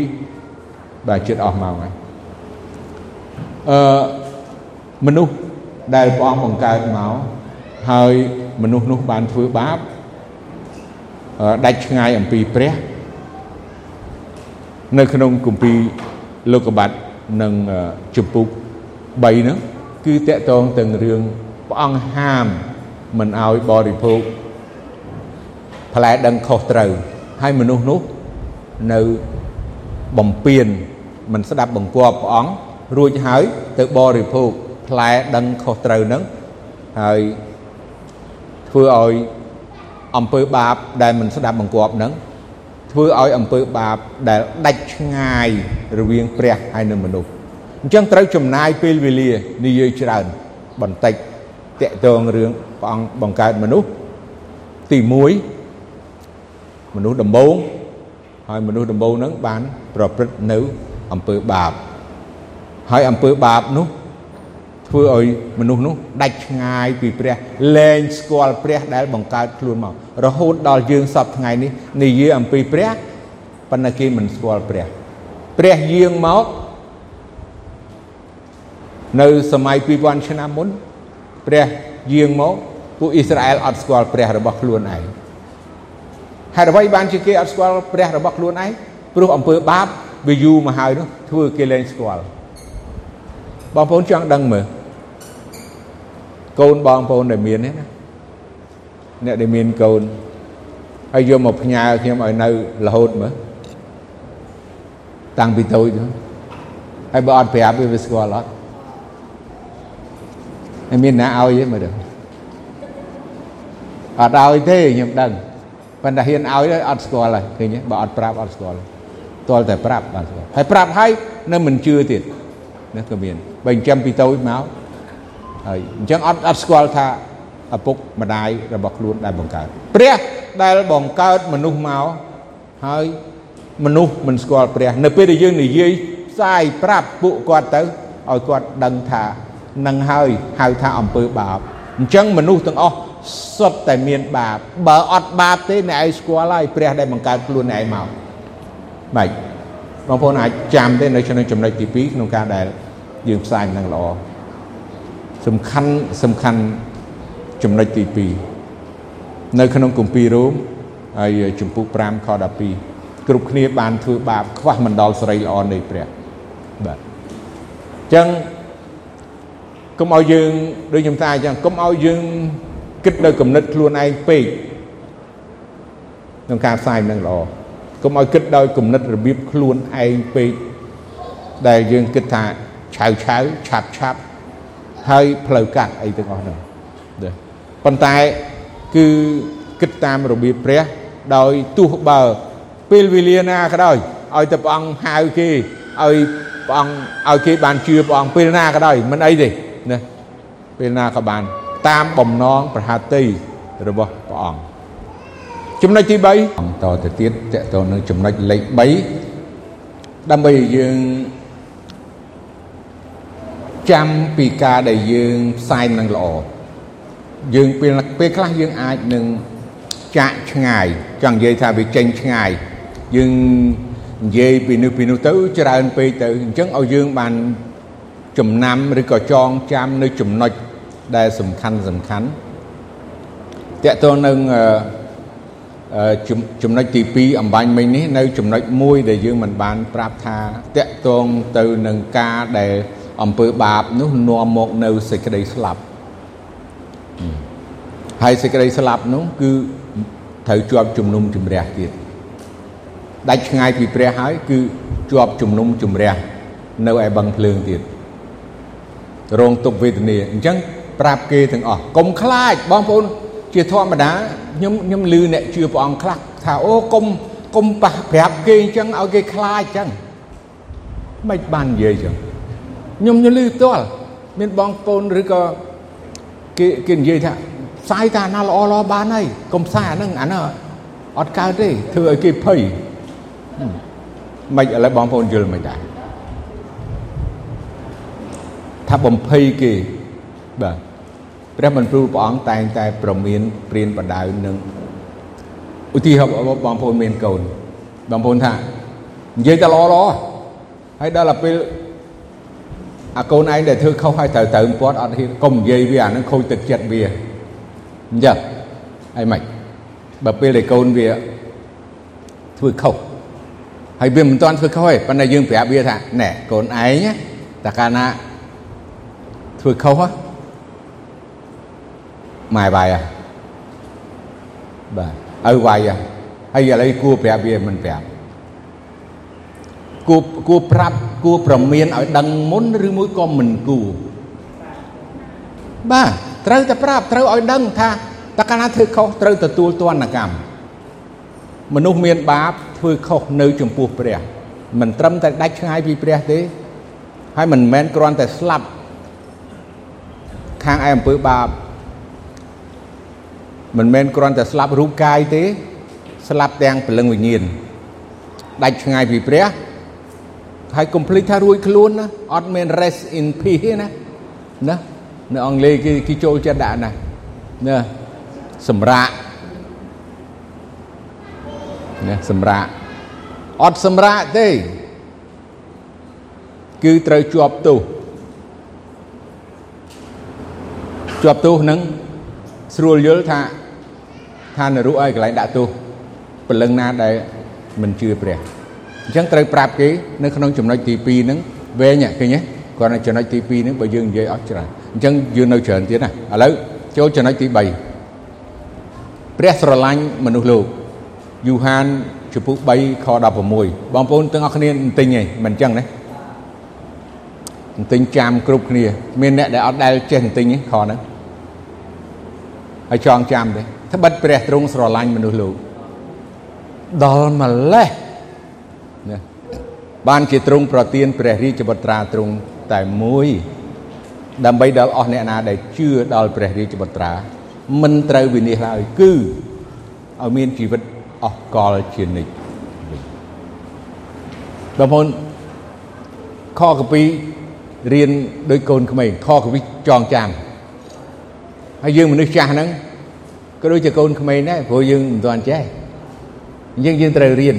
បាទចិត្តអស់មកហើយអឺមនុស្សដែលព្រះអង្គបង្កើតមកហើយមនុស្សនោះបានធ្វើបាបដាច់ឆ្ងាយអំពីព្រះនៅក្នុងគម្ពីរលោកបាត់និងជំពូក3ហ្នឹងគឺតកតងទាំងរឿងព្រះអង្គហាមមិនឲ្យបរិភោគផ្លែដឹងខុសត្រូវហើយមនុស្សនោះនៅបំពេញ មិនស្ដាប់បង្គាប់ព្រះអង្គរួចហើយទៅបរិភោគផ្លែដឹងខុសត្រូវហ្នឹងហើយធ្វើឲ្យអំពើបាបដែលមិនស្ដាប់បង្គាប់ហ្នឹងធ្វើឲ្យអំពើបាបដែលដាច់ឆ្ងាយរវាងព្រះហើយនិងមនុស្សអញ្ចឹងត្រូវចំណាយពេលវេលានិយាយច្រើនបន្តិចតកតងរឿងព្រះអង្គបង្កើតមនុស្សទី1មនុស្សដំបូងហើយមនុស្សដំបូងហ្នឹងបានប្រព្រឹត្តនៅ អំពើបាបហើយអំពើបាបនោះធ្វើឲ្យមនុស្សនោះដាច់ឆ្ងាយពីព្រះលែងស្គាល់ព្រះដែលបង្កើតខ្លួនមករហូតដល់យើងសពថ្ងៃនេះនិយាយអំពីព្រះប៉ុន្តែគេមិនស្គាល់ព្រះព្រះយាងមកនៅសម័យ2000ឆ្នាំមុនព្រះយាងមកពួកអ៊ីស្រាអែលអត់ស្គាល់ព្រះរបស់ខ្លួនឯងហេតុអ្វីបានជាគេអត់ស្គាល់ព្រះរបស់ខ្លួនឯងព្រោះអំពើបាប វាយូរមកហើយនោះធ្វើគេលែងស្គាល់បងប្អូនចង់ដឹងមើលកូនបងប្អូនដែលមាននេះណាអ្នកដែលមានកូនហើយយកមកផ្ញើខ្ញុំឲ្យនៅរហូតមើលតាំងពីតូចទៅហើយបើអត់ប្រាប់វាស្គាល់អត់ហើយមានណាឲ្យទេមើលទៅអត់ឲ្យទេខ្ញុំដឹងប៉ុន្តែហ៊ានឲ្យអត់ស្គាល់ហើយឃើញទេបើអត់ប្រាប់អត់ស្គាល់ទា ល់តែប្រាប់បានស្គាល់ហើយប្រាប់ហើយនៅមិនជឿទៀតណាក៏មានបើចិញ្ចឹមពីតូចមកហើយអញ្ចឹងអត់អត់ស្គាល់ថាឪពុកម្ដាយរបស់ខ្លួនដែលបង្កើតព្រះដែលបង្កើតមនុស្សមកហើយមនុស្សមិនស្គាល់ព្រះនៅពេលដែលយើងនិយាយផ្សាយប្រាប់ពួកគាត់ទៅឲ្យគាត់ដឹងថានឹងហើយហៅថាអំពើបាបអញ្ចឹងមនុស្សទាំងអស់សុទ្ធតែមានបាបបើអត់បាបទេអ្នកឯងស្គាល់ហើយព្រះដែលបង្កើតខ្លួនឯងមក ម៉េចបងប្អូនអាចចាំទេនៅក្នុងចំណុចទី2ក្នុងការដែលយើងផ្សាយនឹងល្អសំខាន់សំខាន់ចំណុចទី2នៅក្នុងគម្ពីររ៉ូមហើយជំពូក5ខ12គ្រប់គ្នាបានធ្វើបាបខ្វះមិនដល់សេរីល្អនៃព្រះបាទអញ្ចឹងកុំឲ្យយើងដូចខ្ញុំថាអញ្ចឹងកុំឲ្យយើងគិតនៅគំនិតខ្លួនឯងពេកក្នុងការផ្សាយនឹងល្អ កុំឲ្យគិតដោយគំនិតរបៀបខ្លួនឯងពេកដែលយើងគិតថាឆៅឆៅឆាប់ឆាប់ហើយផ្លូវកាត់អីទាំងអស់ហ្នឹងប៉ុន្តែគឺគិតតាមរបៀបព្រះដោយទោះបើពេលវេលាណាក៏ដោយឲ្យតែព្រះអង្គហៅគេឲ្យព្រះអង្គឲ្យគេបានជឿព្រះអង្គពេលណាក៏ដោយមិនអីទេណាពេលណាក៏បានតាមបំណងប្រហាតីរបស់ព្រះអង្គ ចំណុចទី3អង្គតទៅទៀតតកតនឹងចំណុចលេខ3ដើម្បីយើងចាំពីការដែលយើងផ្សាយនឹងល្អយើងពេលពេលខ្លះយើងអាចនឹងចាក់ឆ្ងាយចង់និយាយថាវាចេញឆ្ងាយយើងនិយាយពីនេះពីនោះទៅច្រើនពេកទៅអញ្ចឹងឲ្យយើងបានចំណាំឬក៏ចងចាំនៅចំណុចដែលសំខាន់សំខាន់តកតងនឹង ចំណុចទី2អំបញ្ញមិញនេះនៅចំណុចមួយដែលយើងមិនបានប្រាប់ថាតកតងទៅនឹងការដែលអំពើបាបនោះនាំមកនៅសេចក្តីស្លាប់ហើយសេចក្តីស្លាប់នោះគឺត្រូវជាប់ជំនុំជម្រះទៀតដាច់ឆ្ងាយពីព្រះហើយគឺជាប់ជំនុំជម្រះនៅឯបឹងភ្លើងទៀតរងទុក្ខវេទនាអញ្ចឹងប្រាប់គេទាំងអស់កុំខ្លាចបងប្អូន ជាធម្មតាខ្ញុំខ្ញុំឮអ្នកជឿព្រះអង្គខ្លះថាអូកុំកុំប៉ះប្រាប់គេអញ្ចឹងឲ្យគេខ្លាចអញ្ចឹងមិនបាននិយាយអញ្ចឹងខ្ញុំខ្ញុំឮផ្ទាល់មានបងប្អូនឬក៏គេគេនិយាយថាផ្សាយតាណាល្អល្អបានហើយកុំផ្សាយអាហ្នឹងអាហ្នឹងអត់កើតទេធ្វើឲ្យគេភ័យមិនឥឡូវបងប្អូនយល់មិនដែរថាបំភ័យគេបាទ ព្រះមន្ទូលព្រះអង្គតែងតែប្រមានព្រានបដៅនឹងឧទាហរណ៍បងប្អូនមានកូនបងប្អូនថានិយាយតែល្អល្អហើយដល់ទៅពេលអាកូនឯងដែលធ្វើខុសហើយត្រូវត្រូវពាត់អត់ហ៊ានកុំនិយាយវាអានឹងខូចទឹកចិត្តវាអញ្ចឹងហើយម៉េចបើពេលដែលកូនវាធ្វើខុសហើយវាមិនទាន់ធ្វើខុសទេប៉ុន្តែយើងប្រាប់វាថាណែកូនឯងតែកាលណាធ្វើខុស ម៉ែវាយបាទឪវាយហើយឥឡូវគួរប្រាប់វាមិនប្រាប់គួរគួរប្រាប់គួរប្រមានឲ្យដឹងមុនឬមួយក៏មិនគួរបាទត្រូវតែប្រាប់ត្រូវឲ្យដឹងថាតើកាលណាធ្វើខុសត្រូវទទួលទណ្ឌកម្មមនុស្សមានបាបធ្វើខុសនៅចំពោះព្រះមិនត្រឹមតែដាច់ឆ្ងាយពីព្រះទេហើយមិនមែនគ្រាន់តែស្លាប់ខាងឯអំពើបាប មិនមែនគ្រាន់តែស្លាប់រូបកាយទេ ស្លាប់ទាំងព្រលឹងវិញ្ញាណដាច់ឆ្ងាយពីព្រះហើយកុំភ្លេចថារួចខ្លួនណាអត់មាន rest in peace ទេណាណានៅអង់គ្លេសគេគេចូលចិត្តដាក់ណាណាសម្រាប់ណាសម្រាប់អត់សម្រាប់ទេ គឺត្រូវជាប់ទោសជាប់ទោសនឹងស្រួលយល់ថា ថានរុឲ្យកន្លែងដាក់ទោសព្រលឹងណាដែលមិនជឿព្រះអញ្ចឹងត្រូវប្រាប់គេនៅក្នុងចំណុចទី2ហ្នឹងវែងឃើញទេគាត់នៅចំណុចទី2ហ្នឹងបើយើងនិយាយអត់ច្រើនអញ្ចឹងយើងនៅច្រើនទៀតណាឥឡូវចូលចំណុចទី3ព្រះស្រឡាញ់មនុស្សលោកយូហានជំពូក3ខ16បងប្អូនទាំងអស់គ្នាទិញឯងមិនអញ្ចឹងណាទិញចាំគ្រប់គ្នា មានអ្នកដែលអត់ដែលចេះទិញទេខហ្នឹងហើយចងចាំទេ ត្បិតព្រះទ្រង់ស្រឡាញ់មនុស្សលោកដល់ម្លេះណាបានជាទ្រង់ប្រទានព្រះរាជបុត្រាទ្រង់តែមួយ ដើម្បីដល់អស់អ្នកណាដែលជឿដល់ព្រះរាជបុត្រាមិនត្រូវវិនិច្ឆ័យឡើយគឺឲ្យមានជីវិតអស់កលជានិច្ចបងប្អូនខកពីរៀនដោយកូនក្មេងខកពីចងចាំហើយយើងមនុស្សចាស់ហ្នឹង ក៏ដូចជាកូនក្មេងដែរព្រោះយើងមិនទាន់ចេះអញ្ចឹងយើងត្រូវរៀន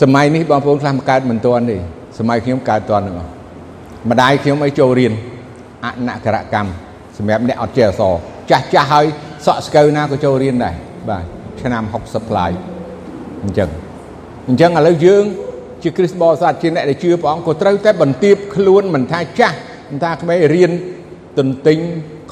សម័យនេះបងប្អូនខ្លះមកកើតមិនទាន់ទេសម័យខ្ញុំកើតទាន់ហ្នឹងម្ដាយខ្ញុំអីចូលរៀនអនក្ខរកម្មសម្រាប់អ្នកអត់ចេះអសចាស់ចាស់ហើយសក់ស្កូវណាក៏ចូលរៀនដែរបាទឆ្នាំ60ផ្លាយអញ្ចឹងអញ្ចឹងឥឡូវយើងជាគ្រិស្តបរិស័ទជាអ្នកដែលជឿព្រះអង្គក៏ត្រូវតែបន្ទាបខ្លួនមិនថាចាស់មិនថាក្មេងរៀនទន្ទិញ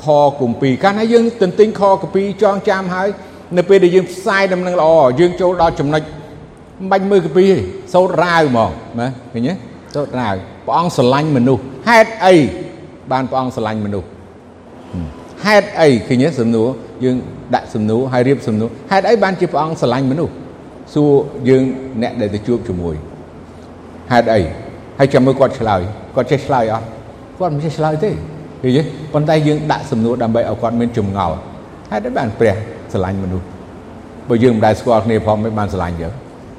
ខគម្ពីរកាលណាយើងទន្ទិញខគម្ពីរចងចាំហើយនៅពេលដែលយើងផ្សាយដំណឹងល្អយើងចូលដល់ចំណុចមិនបាច់មើលគម្ពីរទេសោតរាវហ្មងណាឃើញទេសោតរាវព្រះអង្គស្រឡាញ់មនុស្សហេតុអីបានព្រះអង្គស្រឡាញ់មនុស្សហេតុអីឃើញទេសំណួរយើងដាក់សំណួរហើយរៀបសំណួរហេតុអីបានជាព្រះអង្គស្រឡាញ់មនុស្សសួរយើងអ្នកដែលទៅជួបជាមួយហេតុអីហើយចាំមើលគាត់ឆ្លើយគាត់ចេះឆ្លើយអត់គាត់មិនចេះឆ្លើយទេ ឃើញទេប៉ុន្តែយើងដាក់សំណួរដើម្បីឲ្យគាត់មានចម្ងល់ហេតុអីបានព្រះស្រឡាញ់មនុស្សបើយើងមិនដែលស្គាល់គ្នាផងមិនបានស្រឡាញ់យើង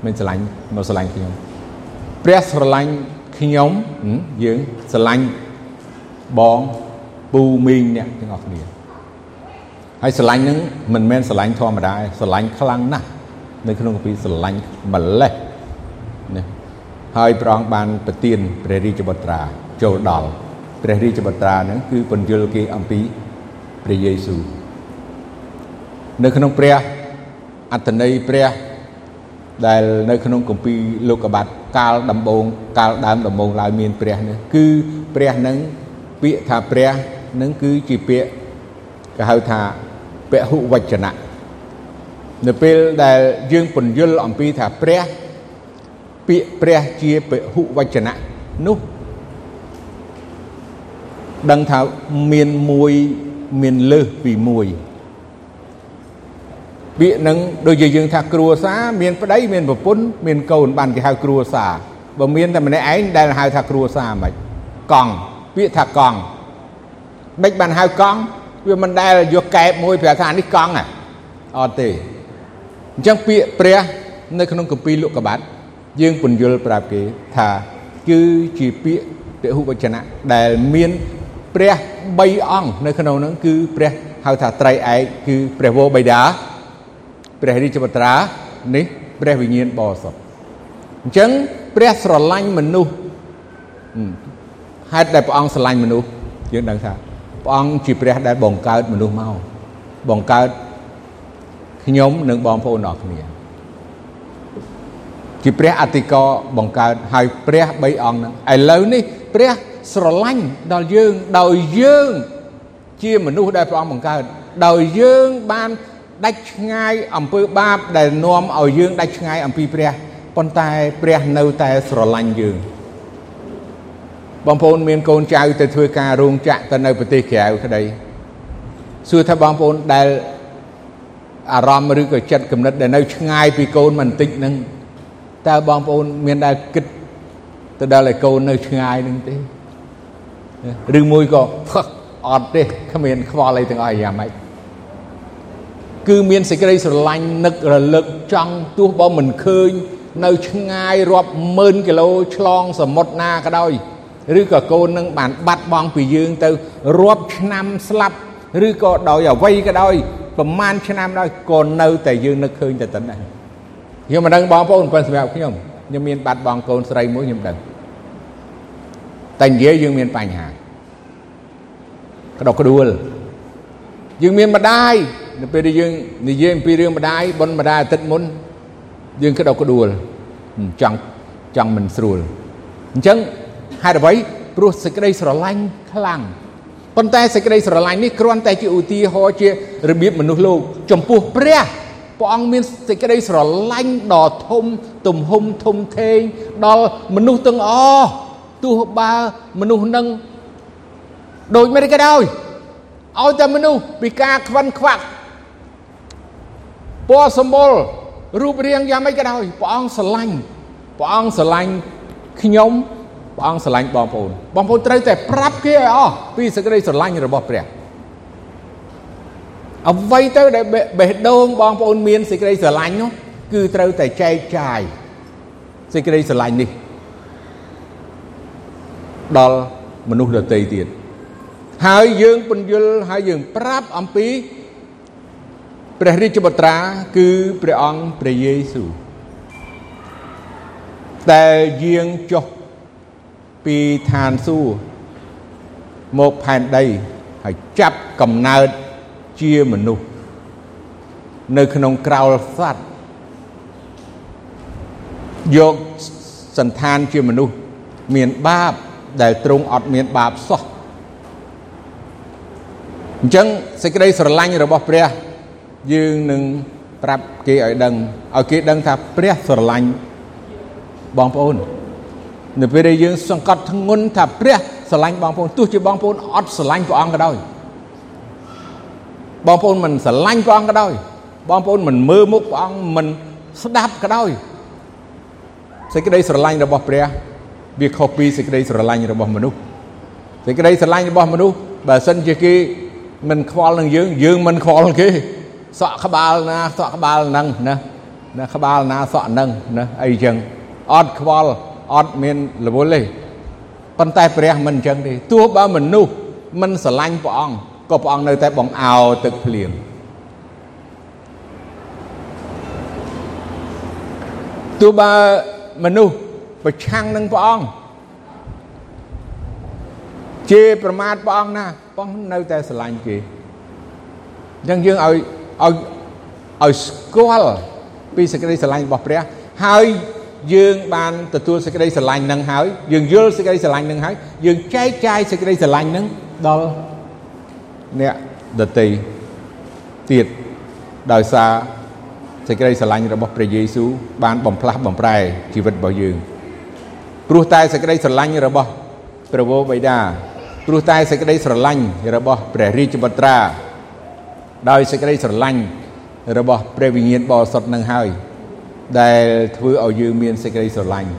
មិនស្រឡាញ់មកស្រឡាញ់ខ្ញុំព្រះស្រឡាញ់ខ្ញុំយើងស្រឡាញ់បងពូមីងអ្នកទាំងអស់គ្នាហើយស្រឡាញ់ហ្នឹងមិនមែនស្រឡាញ់ធម្មតាស្រឡាញ់ខ្លាំងណាស់នៅក្នុងគម្ពីរស្រឡាញ់ម្លេះណាហើយព្រះអង្គបានប្រទានព្រះរាជបុត្រាចូលដល់ ព្រះរាជបុត្រាហ្នឹងគឺពន្យល់គេអំពីព្រះយេស៊ូវនៅក្នុងព្រះអត្តន័យព្រះដែលនៅក្នុងគម្ពីរលោកុបាតកាលដំបងកាលដើមដំបងឡើយមានព្រះនេះគឺព្រះនឹងពាក្យថាព្រះនឹងគឺជាពាក្យគេហៅថាពហុវចនៈនៅពេលដែលយើងពន្យល់អំពីថាព្រះពាក្យព្រះជាពហុវចនៈនោះ ដឹងថាមានមួយមានលើសពីមួយពាក្យនឹងដូចជាយើងថាគ្រួសារមានប្តីមានប្រពន្ធមានកូនបានគេហៅគ្រួសារបើមានតែម្នាក់ឯងដែលហៅថាគ្រួសារមិនកង់ពាក្យថាកង់មិនបានហៅកង់វាមិនដែលយកកែបមួយប្រាប់ថានេះកង់ហ៎អត់ទេអញ្ចឹងពាក្យព្រះនៅក្នុងគម្ពីរលោកកបាត់យើងពន្យល់ប្រាប់គេថាគឺជាពាក្យពហុវចនៈដែលមាន ព្រះ3អង្គនៅក្នុងនោះគឺព្រះហៅថាត្រៃឯកគឺព្រះវរបិតាព្រះរាជបត្រានេះព្រះវិញ្ញាណបរិសុទ្ធអញ្ចឹងព្រះស្រឡាញ់មនុស្សហេតុដែលព្រះអង្គស្រឡាញ់មនុស្សយើងដឹងថាព្រះអង្គជាព្រះដែលបង្កើតមនុស្សមកបង្កើតខ្ញុំនិងបងប្អូនអរគ្នាជាព្រះអតិកោបង្កើតហើយព្រះ3អង្គហ្នឹងឥឡូវនេះព្រះ ស្រឡាញ់ដល់យើងដោយយើងជាមនុស្សដែលព្រះអង្គបង្កើតដោយយើងបានដាច់ឆ្ងាយអំពើបាបដែលនាំឲ្យយើងដាច់ឆ្ងាយអំពីព្រះប៉ុន្តែព្រះនៅតែស្រឡាញ់យើងបងប្អូនមានកូនចៅទៅធ្វើការរោងចក្រទៅនៅប្រទេសក្រៅក្តីសួរថាបងប្អូនដែលអារម្មណ៍ឬក៏ចិត្តគំនិតដែលនៅឆ្ងាយពីកូនមិនបន្តិចហ្នឹងតើបងប្អូនមានដែលគិតទៅដល់ឲ្យកូននៅឆ្ងាយនឹងទេ ឬមួយក៏អត់ទេគ្មានខ្វល់អីទាំងអស់យ៉ាងម៉េចគឺមានសេចក្តីស្រឡាញ់នឹករលឹកចង់ទោះបើមិនឃើញ នៅឆ្ងាយរាប់ម៉ឺនគីឡូឆ្លងសមុទ្រណាក៏ដោយឬក៏កូននឹងបានបាត់បង់ពីយើងទៅរាប់ឆ្នាំស្លាប់ឬក៏ដោយអ្វីក៏ដោយប្រមាណឆ្នាំដោយក៏នៅតែយើងនឹកឃើញតែប៉ុណ្ណេះខ្ញុំមិនដឹងបងប្អូនប៉ុន្តែសម្រាប់ខ្ញុំខ្ញុំមានបាត់បង់កូនស្រីមួយខ្ញុំដឹង តែនិយាយយើងមានបញ្ហាក្តុកក្តួលយើងមានម្ដាយនៅពេលដែលយើងនិយាយអំពីរឿងម្ដាយប៉ុនម្ដាយអាទិត្យមុនយើងក្តុកក្តួលចង់ចង់មិនស្រួលអញ្ចឹងហេតុអ្វីព្រោះសេចក្តីស្រឡាញ់ខ្លាំងប៉ុន្តែសេចក្តីស្រឡាញ់នេះគ្រាន់តែជាឧទាហរណ៍ជារបៀបមនុស្សលោក ចំពោះព្រះព្រះអង្គមានសេចក្តីស្រឡាញ់ដ៏ធំ ទំហំធំធេងដល់មនុស្សទាំងអស់ ទោះបើមនុស្សនឹងដូចមិនក៏ដោយឲ្យតែមនុស្សពីការខ្វិនខ្វាក់ពណ៌សម្បុររូបរាងយ៉ាងម៉េចក៏ដោយព្រះអង្គស្រឡាញ់ព្រះអង្គស្រឡាញ់ខ្ញុំព្រះអង្គស្រឡាញ់បងប្អូនបងប្អូនត្រូវតែប្រាប់គេឲ្យអស់ពីសេចក្តីស្រឡាញ់របស់ព្រះអ្វីទៅដែលបេះដូងបងប្អូនមានសេចក្តីស្រឡាញ់នោះគឺត្រូវតែចែកចាយសេចក្តីស្រឡាញ់នេះ ដល់មនុស្សដទៃទៀតហើយយើងពន្យល់ហើយយើងប្រាប់អំពីព្រះរាជបុត្រាគឺព្រះអង្គព្រះយេស៊ូវតែយាងចុះពីឋានសួគ៌មកផែនដីហើយចាប់កំណើតជាមនុស្សនៅក្នុងក្រោលសត្វយកសន្តានជាមនុស្សមានបាប ដែលទ្រង់អត់មានបាបសោះអញ្ចឹងសេចក្តីស្រឡាញ់របស់ព្រះយើងនឹងប្រាប់គេឲ្យដឹងឲ្យគេដឹងថាព្រះស្រឡាញ់បងប្អូននៅពេលដែលយើងសង្កត់ធ្ងន់ថាព្រះស្រឡាញ់បងប្អូនទោះជាបងប្អូនអត់ស្រឡាញ់ព្រះអង្គក៏ដោយបងប្អូនមិនស្រឡាញ់ព្រះអង្គក៏ដោយបងប្អូនមិនមើលមុខព្រះអង្គមិនស្ដាប់ក៏ដោយសេចក្តីស្រឡាញ់របស់ព្រះ វាខុសពីសេចក្តីស្រឡាញ់របស់មនុស្សសេចក្តីស្រឡាញ់របស់មនុស្សបើសិនជាគេមិនខ្វល់នឹងយើងយើងមិនខ្វល់គេសក់ក្បាលណាសក់ក្បាលហ្នឹងណាណាក្បាលណាសក់ហ្នឹងណាអីចឹងអត់ខ្វល់អត់មានរវល់ទេប៉ុន្តែព្រះមិនអញ្ចឹងទេទោះបើមនុស្សមិនស្រឡាញ់ព្រះអង្គក៏ព្រះអង្គនៅតែបង្អោទឹកភ្លៀងទោះបើមនុស្ស ប្រឆាំងនឹងព្រះអង្គជេរប្រមាថព្រះអង្គណាព្រះអង្គនៅតែស្រឡាញ់គេអញ្ចឹងយើងឲ្យឲ្យឲ្យស្គាល់ពីសេចក្តីស្រឡាញ់របស់ព្រះហើយយើងបានទទួលសេចក្តីស្រឡាញ់នឹងហើយយើងយល់សេចក្តីស្រឡាញ់នឹងហើយយើងចែកចាយសេចក្តីស្រឡាញ់នឹងដល់អ្នកដតីទៀតដោយសារសេចក្តីស្រឡាញ់របស់ព្រះយេស៊ូវបានបំផ្លាស់បំប្រែជីវិតរបស់យើង ព្រោះតែសេចក្តីស្រឡាញ់របស់ព្រះវរបិតាព្រោះតែសេចក្តីស្រឡាញ់របស់ព្រះរាជបុត្រា ដោយសេចក្តីស្រឡាញ់របស់ព្រះវិញ្ញាណបរិសុទ្ធនឹងហើយ ដែលធ្វើឲ្យយើងមានសេចក្តីស្រឡាញ់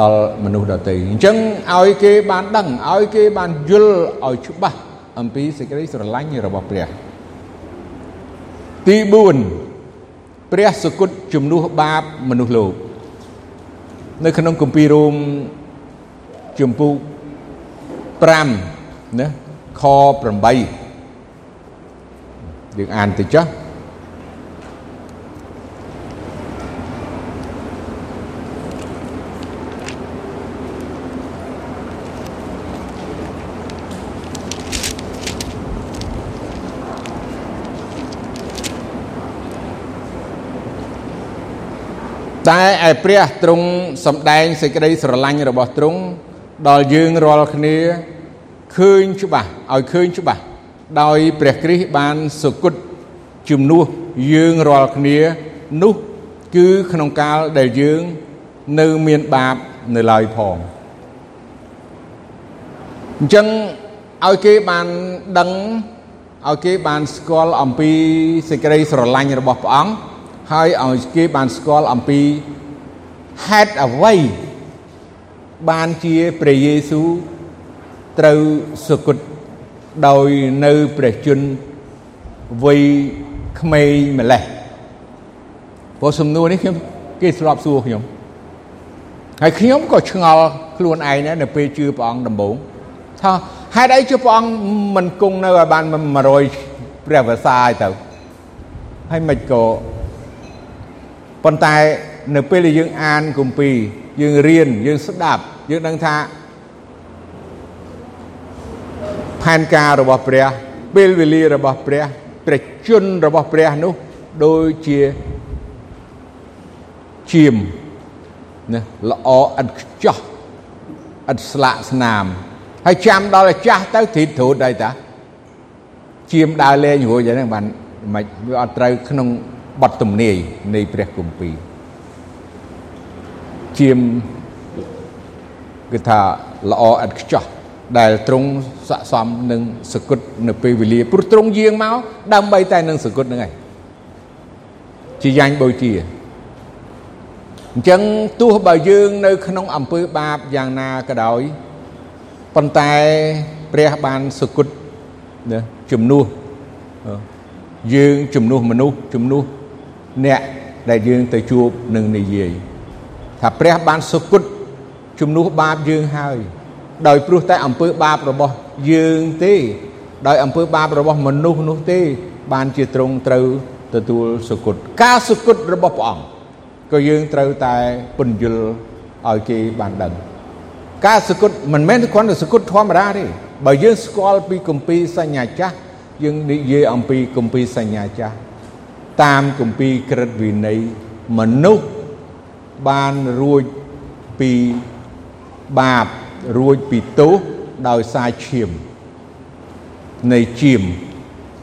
ដល់មនុស្សដទៃអញ្ចឹងឲ្យគេបានដឹងឲ្យគេបានយល់ឲ្យច្បាស់អំពីសេចក្តីស្រឡាញ់របស់ព្រះទី4ព្រះសគុតជំនួសបាបមនុស្សលោក នៅក្នុងគម្ពីររ៉ូមជំពូក5ណាខ8យើងអានទៅចុះ តែឯព្រះទ្រង់សម្ដែងសេចក្តីស្រឡាញ់របស់ទ្រង់ដល់យើងរាល់គ្នាឃើញច្បាស់ឲ្យឃើញច្បាស់ដោយព្រះគ្រីស្ទបានសុគតជំនួសយើងរាល់គ្នានោះគឺក្នុងកាលដែលយើងនៅមានបាបនៅឡើយផងអញ្ចឹងឲ្យគេបានដឹងឲ្យគេបានស្គាល់អំពីសេចក្តីស្រឡាញ់របស់ព្រះអង្គ ហើយឲ្យគេបានស្គាល់អំពីហេតុអ្វីបានជាព្រះយេស៊ូវត្រូវសុគតដោយនៅព្រះជន្មវ័យក្មេងម្លេះព្រោះសំណួរនេះខ្ញុំគេស្លាប់សួរខ្ញុំហើយខ្ញុំក៏ឆ្ងល់ខ្លួនឯងដែរនៅពេលជឿព្រះអង្គដំបូងថាហេតុអីជឿព្រះអង្គមិនគង់នៅឲ្យបាន100ព្រះវស្សាឲ្យទៅហើយមិនក៏ ប៉ុន្តែនៅពេលដែលយើងអានគម្ពីរយើងរៀនយើងស្ដាប់យើងដឹងថាផែនការរបស់ព្រះពេលវេលារបស់ព្រះព្រះជន្មរបស់ព្រះនោះដូចជាជាមណាល្អឥតខ្ចោះឥតស្លាកស្នាមហើយចាំដល់តែចាស់ទៅទ្រីតទ្រូតដែរតាជាមដើរលេងរួចហ្នឹងបានមិនវាអត់ត្រូវក្នុង បទទំនាយនៃព្រះគម្ពីរជាមគឺថាល្អឥតខ្ចោះដែលទ្រង់ស័កសមនឹងសគុតនៅពេលវេលាព្រោះទ្រង់យាងមកដើម្បីតែនឹងសគុតហ្នឹងឯងជាយ៉ាញ់បូជាអញ្ចឹងទោះបើយើងនៅក្នុងអំពើបាបយ៉ាងណាក៏ដោយប៉ុន្តែព្រះបានសគុតណាជំនួសយើងជំនួសមនុស្សជំនួស អ្នកដែលយើងទៅជួបនឹងនិយាយថាព្រះបានសុគតជំនួសបាបយើងហើយ ដោយព្រោះតែអំពើបាបរបស់យើងទេ ដោយអំពើបាបរបស់មនុស្សនោះទេ បានជាទ្រង់ត្រូវទទួលសុគតការសុគតរបស់ព្រះអង្គក៏យើងត្រូវតែពន្យល់ឲ្យគេបានដឹងការសុគតមិនមែនគ្រាន់តែសុគតធម្មតាទេបើយើងស្គាល់ពីគម្ពីរសញ្ញាចាស់យើងនិយាយអំពីគម្ពីរសញ្ញាចាស់ តាមគម្ពីរក្រឹតវិន័យមនុស្សបានរួចពីបាបរួចពីទោសដោយសារឈាមនៃជាម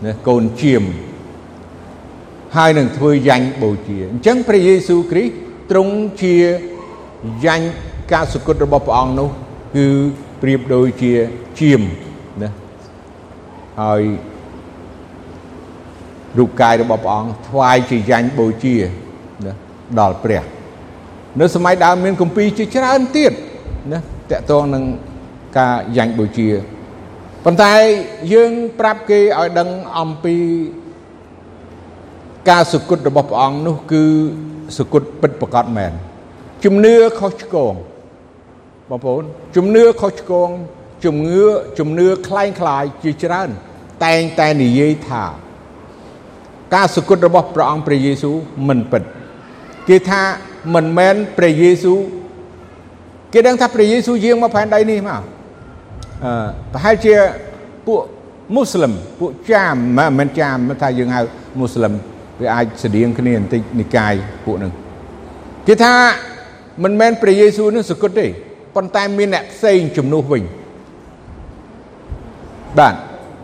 ណាកូនជាមហើយនឹងធ្វើយ៉ាញ់បូជាអញ្ចឹងព្រះយេស៊ូវគ្រីស្ទទ្រង់ជាយ៉ាញ់ការសុគតរបស់ព្រះអង្គនោះ គឺប្រៀបដូចជាជាមណាហើយ រូបកាយរបស់ព្រះអង្គថ្វាយជាយ៉ាញ់បូជាណាដល់ព្រះនៅសម័យដើមមានគម្ពីរជាច្រើនទៀតណាតកតងនឹងការយ៉ាញ់បូជាប៉ុន្តែយើងប្រាប់គេឲ្យដឹងអំពីការសុគតរបស់ព្រះអង្គនោះគឺសុគតពិតប្រកបមែនជំនឿខុសឆ្គងបងប្អូនជំនឿខុសឆ្គងជំនឿជំនឿคล้ายคล้ายជាច្រើន តែងតែនិយាយថា ការសុគតរបស់ព្រះអង្គព្រះយេស៊ូវមិនពិតគេថាមិនមែនព្រះយេស៊ូវគេដឹងថាព្រះយេស៊ូវយាងមកផែនដីនេះមកអឺប្រហែលជាពួកមូស្លឹមពួកចាមមិនមែនចាមថាយើងហៅមូស្លឹមវាអាចស្តៀងគ្នាបន្តិចនិកាយពួកនឹងគេថាមិនមែនព្រះយេស៊ូវនឹងសគត់ទេប៉ុន្តែមានអ្នកផ្សេងជំនួសវិញបាទ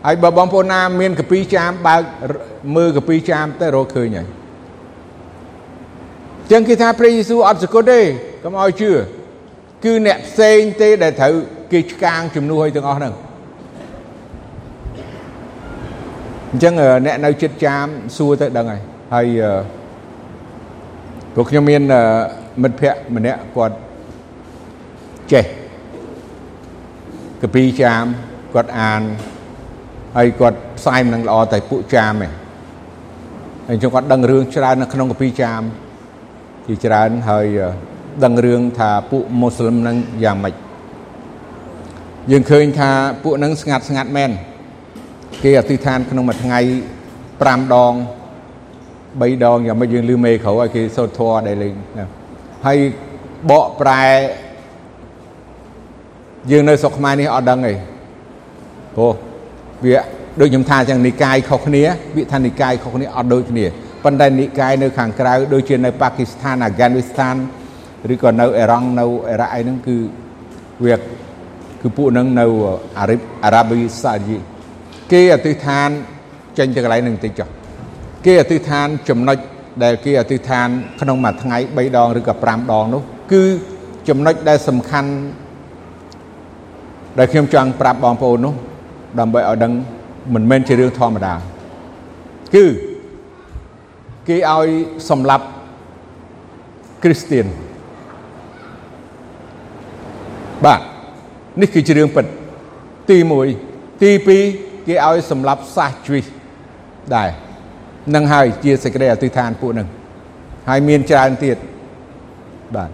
ហើយបើបងប្អូនណាមានកពីចាមបើកមើលកពីចាមទៅរកឃើញហើយចឹងគេថាព្រះយេស៊ូវអត់សគត់ទេកុំឲ្យជឿគឺអ្នកផ្សេងទេដែលត្រូវគេឆ្កាងជំនួសឲ្យទាំងអស់ហ្នឹងអញ្ចឹងអ្នកនៅចិត្តចាមសួរទៅដឹងហើយហើយព្រោះខ្ញុំមានមិត្តភ័ក្តិម្នាក់គាត់ចេះកពីចាមគាត់អាន ហើយគាត់ផ្សាយមិននឹងល្អតែពួកចាមឯងហើយចឹងគាត់ដឹងរឿងច្រើននៅក្នុងកពីចាមជាច្រើនហើយដឹងរឿងថាពួកមូស្លឹមនឹងយ៉ាងម៉េចយើងឃើញថាពួកនឹងស្ងាត់ស្ងាត់មែនគេអធិដ្ឋានក្នុងមួយថ្ងៃ5ដង3ដងយ៉ាងម៉េចយើងលឺមេក្រៅឲ្យគេសូត្រធម៌ដែលលេងហើយបកប្រែយើងនៅស្រុកខ្មែរនេះអត់ដឹងទេព្រោះ វាដូចខ្ញុំថាចឹងនិកាយខុសគ្នាវាថានិកាយខុសគ្នាអត់ដូចគ្នាប៉ុន្តែនិកាយនៅខាងក្រៅដូចជានៅប៉ាគីស្ថានអាហ្គានីស្ថានឬក៏នៅអេរ៉ង់នៅអ៊ីរ៉ាក់អីហ្នឹងគឺវាគឺពួកហ្នឹងនៅអារ៉ាបអារ៉ាប៊ីសាឌីគេអធិដ្ឋានចេញទៅកន្លែងហ្នឹងតិចចុះគេអធិដ្ឋានចំណុចដែលគេអធិដ្ឋានក្នុងមួយថ្ងៃ3ដងឬក៏5ដងនោះគឺចំណុចដែលសំខាន់ដែលខ្ញុំចង់ប្រាប់បងប្អូននោះ ដើម្បីឲ្យដឹងមិនមែនជារឿងធម្មតាគឺគេឲ្យសម្លាប់គ្រីស្ទៀនបាទនេះគឺជារឿងពិតទី1ទី2គេឲ្យសម្លាប់សាសជ្វីសដែរនឹងហើយជាសេចក្តីអធិដ្ឋានពួកនឹងហើយមានច្រើនទៀតបាទ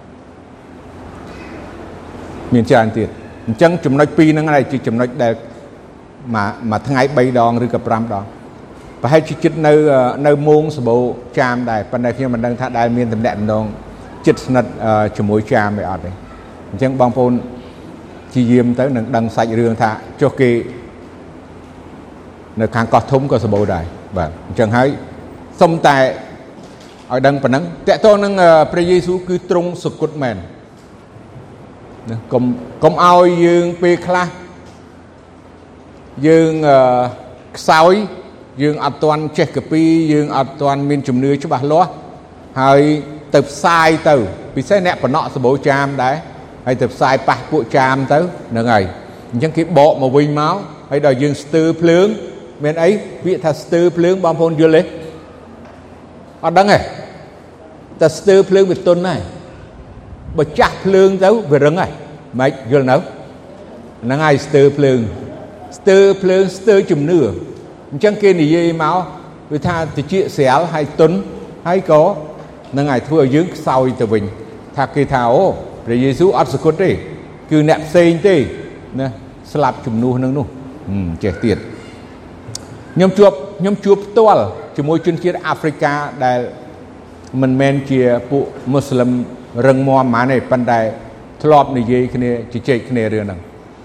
មានច្រើនទៀតអញ្ចឹងចំណុច2ហ្នឹងហើយជាចំណុចដែល មួយមួយថ្ងៃ3ដងឬក៏5ដងប្រហែលជាចិត្តនៅនៅមោងសបោចាមដែរប៉ុន្តែខ្ញុំមិនដឹងថាដែលមានតំណែងដងចិត្តស្និទ្ធជាមួយចាមទេអត់ទេអញ្ចឹងបងប្អូនជាយាមទៅនឹងដឹងសាច់រឿងថាចុះគេនៅខាងកោះធំក៏សបោដែរបាទអញ្ចឹងហើយសុំតែឲ្យដឹងប៉ុណ្ណឹងតកតងនឹងព្រះយេស៊ូវគឺទ្រង់សុគតមែនណាកុំកុំឲ្យយើងពេលខ្លះ យើងខ្សោយយើងអត់ទាន់ចេះកពីយើងអត់ទាន់មានជំនឿច្បាស់លាស់ហើយទៅផ្សាយទៅពិសេសអ្នកបំណក់សបោចាមដែរហើយទៅផ្សាយប៉ះពួកចាមទៅហ្នឹងហើយអញ្ចឹងគេបកមកវិញមកហើយដល់យើងស្ទើភ្លើង មានអីពាក្យថាស្ទើភ្លើងបងប្អូនយល់ទេអត់ដឹងទេតែស្ទើភ្លើងវាទុនហើយបើចាស់ភ្លើងទៅវារឹងហើយមិនយល់នៅហ្នឹងហើយស្ទើភ្លើង ស្ទើភ្លើងស្ទើជំនឿអញ្ចឹងគេនិយាយមកវាថាតិចស្រាលហើយទុនហើយក៏នឹងឲ្យធ្វើឲ្យយើងខ្សោយទៅវិញថាគេថាអូព្រះយេស៊ូវអត់សគត់ទេគឺអ្នកផ្សេងទេណាស្លាប់ជំនួសនឹងនោះចេះទៀតខ្ញុំជួបខ្ញុំជួបផ្ទាល់ជាមួយជនជាតិអាហ្វ្រិកាដែលមិនមែនជាពួកមូស្លឹមរឹងមាំហ្មងទេប៉ុន្តែធ្លាប់និយាយគ្នាជជែកគ្នារឿងហ្នឹង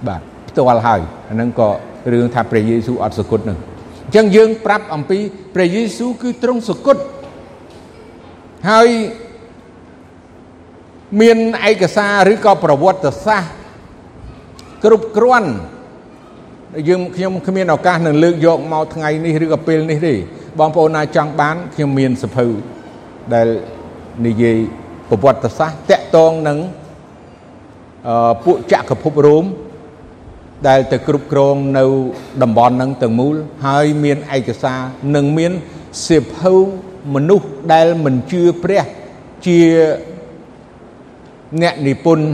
បាទ ផ្ទាល់ហើយអាហ្នឹងក៏រឿងថាព្រះយេស៊ូវអត់សគត់ហ្នឹងអញ្ចឹងយើងប្រាប់អំពីព្រះយេស៊ូវគឺទ្រង់សគត់ហើយមានឯកសារឬក៏ប្រវត្តិសាស្ត្រគ្រប់គ្រាន់យើងខ្ញុំគ្មានឱកាសនឹងលើកយកមកថ្ងៃនេះឬក៏ពេលនេះទេបងប្អូនណាចង់បានខ្ញុំមានសភៅដែលនិយាយប្រវត្តិសាស្ត្រតកតងនឹងអឺពួកចក្រភពរ៉ូម ដែលទៅគ្រប់គ្រងនៅតំបន់ហ្នឹងទាំងមូលហើយមានឯកសារនិងមានសៀវភៅមនុស្សដែលមិនជឿព្រះជាអ្នកនិពន្ធ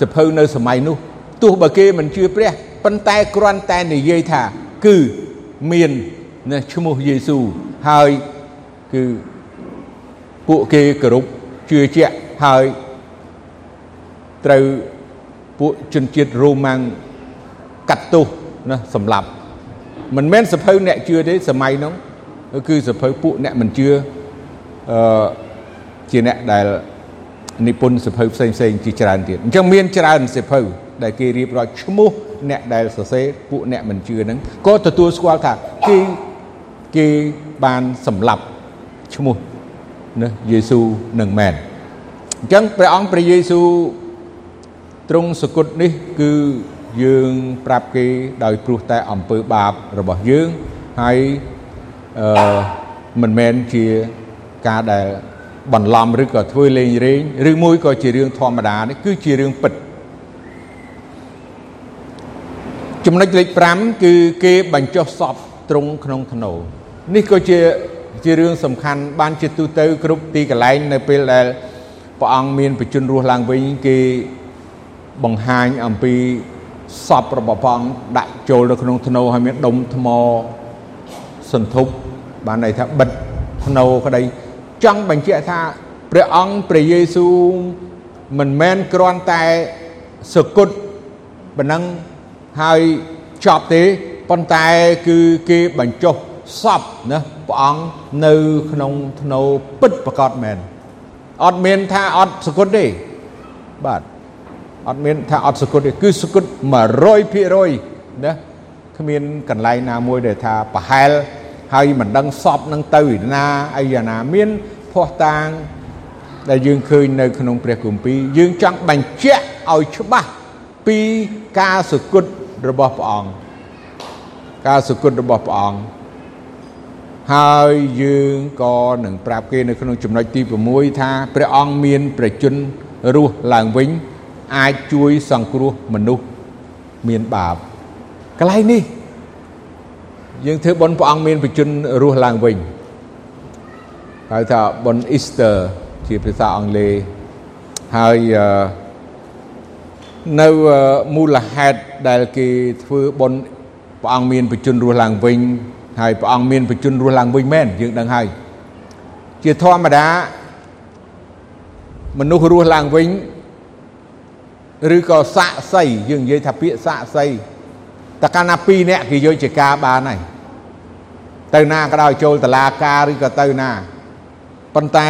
សភៅនៅសម័យនោះទោះបើគេមិនជឿព្រះប៉ុន្តែគ្រាន់តែនិយាយថាគឺមានណាឈ្មោះយេស៊ូវហើយគឺពួកគេគោរពជឿជាក់ហើយត្រូវពួកជនជាតិរ៉ូម៉ាំង កាត់ទោសណាសម្លាប់មិនមែនសភៅអ្នកជឿទេសម័យនោះគឺសភៅពួកអ្នកមិនជឿអឺជាអ្នកដែលនិពន្ធសភៅផ្សេងផ្សេងជាច្រើនទៀតអញ្ចឹងមានច្រើនសភៅដែលគេរៀបរាប់ឈ្មោះអ្នកដែលសរសេរពួកអ្នកមិនជឿហ្នឹងក៏ទទួលស្គាល់ថាគេគេបានសម្លាប់ឈ្មោះណាយេស៊ូវនឹងមែនអញ្ចឹងព្រះអង្គព្រះយេស៊ូវទ្រង់សគត់នេះគឺ យើងប្រាប់គេដោយព្រោះតែអំពើបាបរបស់យើងហើយអឺមិនមែនជាការដែលបន្លំឬក៏ធ្វើលេងរែងឬមួយក៏ជារឿងធម្មតានេះគឺជារឿងពិតចំណុចលេខ5គឺគេបញ្ចុះសពត្រង់ក្នុងធ្នូនេះក៏ជាជារឿងសំខាន់បានជាទូទៅគ្រប់ទីកន្លែងនៅពេលដែលព្រះអង្គមានបជនរស់ឡើងវិញគេបង្ហាញអំពី សពរបស់ព្រះអង្គដាក់ចូលនៅក្នុងធ្នូហើយមានដុំថ្មសន្ធប់បានន័យថាបិទធ្នូក្តីចង់បញ្ជាក់ថាព្រះអង្គព្រះយេស៊ូវមិនមែនគ្រាន់តែសគត់ប៉ុណ្ណឹងហើយចប់ទេប៉ុន្តែគឺគេបញ្ចុះសពណាព្រះអង្គនៅក្នុងធ្នូពិតប្រកបមែនអត់មានថាអត់សគត់ទេបាទ អត់មានថាអត់សគត់ទេគឺសគត់100%ណាគ្មានកន្លែងណាមួយដែលថាប្រហែលហើយមិនដឹងសពនឹងទៅណាអីយ៉ាងណាមានភ័ស្តុតាងដែលយើងឃើញនៅក្នុងព្រះគម្ពីរយើងចង់បញ្ជាក់ឲ្យច្បាស់ពីការសគត់របស់ព្រះអង្គការសគត់របស់ព្រះអង្គហើយយើងក៏នឹងប្រាប់គេនៅក្នុងចំណុចទី6ថាព្រះអង្គមានប្រជញ្ញរស់ឡើងវិញ អាចជួយសង្គ្រោះមនុស្សមានបាបកន្លែងនេះយើងធ្វើបុណ្យព្រះអង្គមានប្រជញ្ញរស់ឡើងវិញហៅថាបុណ្យ Easter ជាភាសាអង់គ្លេសហើយនៅមូលហេតុដែលគេធ្វើបុណ្យព្រះអង្គមានប្រជញ្ញរស់ឡើងវិញហើយព្រះអង្គមានប្រជញ្ញរស់ឡើងវិញមែនយើងដឹងហើយជាធម្មតាមនុស្សរស់ឡើងវិញ ឬក៏សាក់សីយើងនិយាយថាពាក្យសាក់សីតើកាលណា2នាក់គេយកជាការបានហើយទៅណាក៏ដោយចូលតឡាការឬក៏ទៅណាប៉ុន្តែ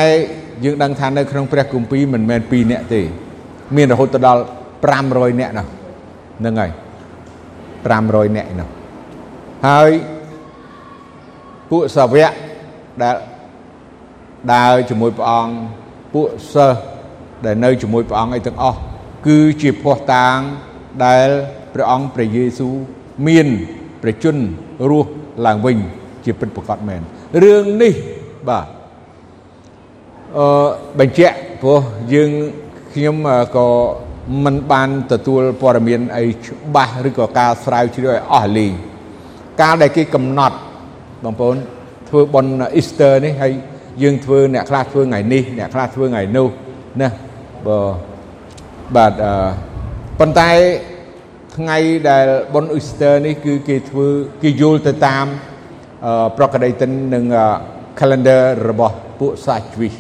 យើងដឹងថានៅក្នុងព្រះគម្ពីរមិនមែន2នាក់ទេ មានរហូតដល់500នាក់នោះហ្នឹងហើយ500នាក់នោះហើយពួកសាវកដែលដើរជាមួយព្រះអង្គពួកសិស្សដែលនៅជាមួយព្រះអង្គអីទាំងអស់ គឺជាភ័ស្តុតាងដែលព្រះអង្គព្រះយេស៊ូវមានប្រជញ្ញរស់ឡើងវិញ ជាពិតប្រាកដមែនរឿងនេះបាទអឺបញ្ជាក់ព្រោះយើងខ្ញុំក៏មិនបានទទួលព័ត៌មានអីច្បាស់ឬក៏ការស្រាវជ្រាវឲ្យអស់លីងកាលដែលគេកំណត់បងប្អូនធ្វើបុណ្យ Easter នេះហើយយើងធ្វើអ្នកខ្លះធ្វើថ្ងៃនេះអ្នកខ្លះធ្វើថ្ងៃនោះណាបើ បាទអឺប៉ុន្តែថ្ងៃដែលបុណ្យ Easter នេះគឺគេធ្វើគេយល់ទៅតាមប្រកដីតិននិង calendar របស់ពួកសាជីវិ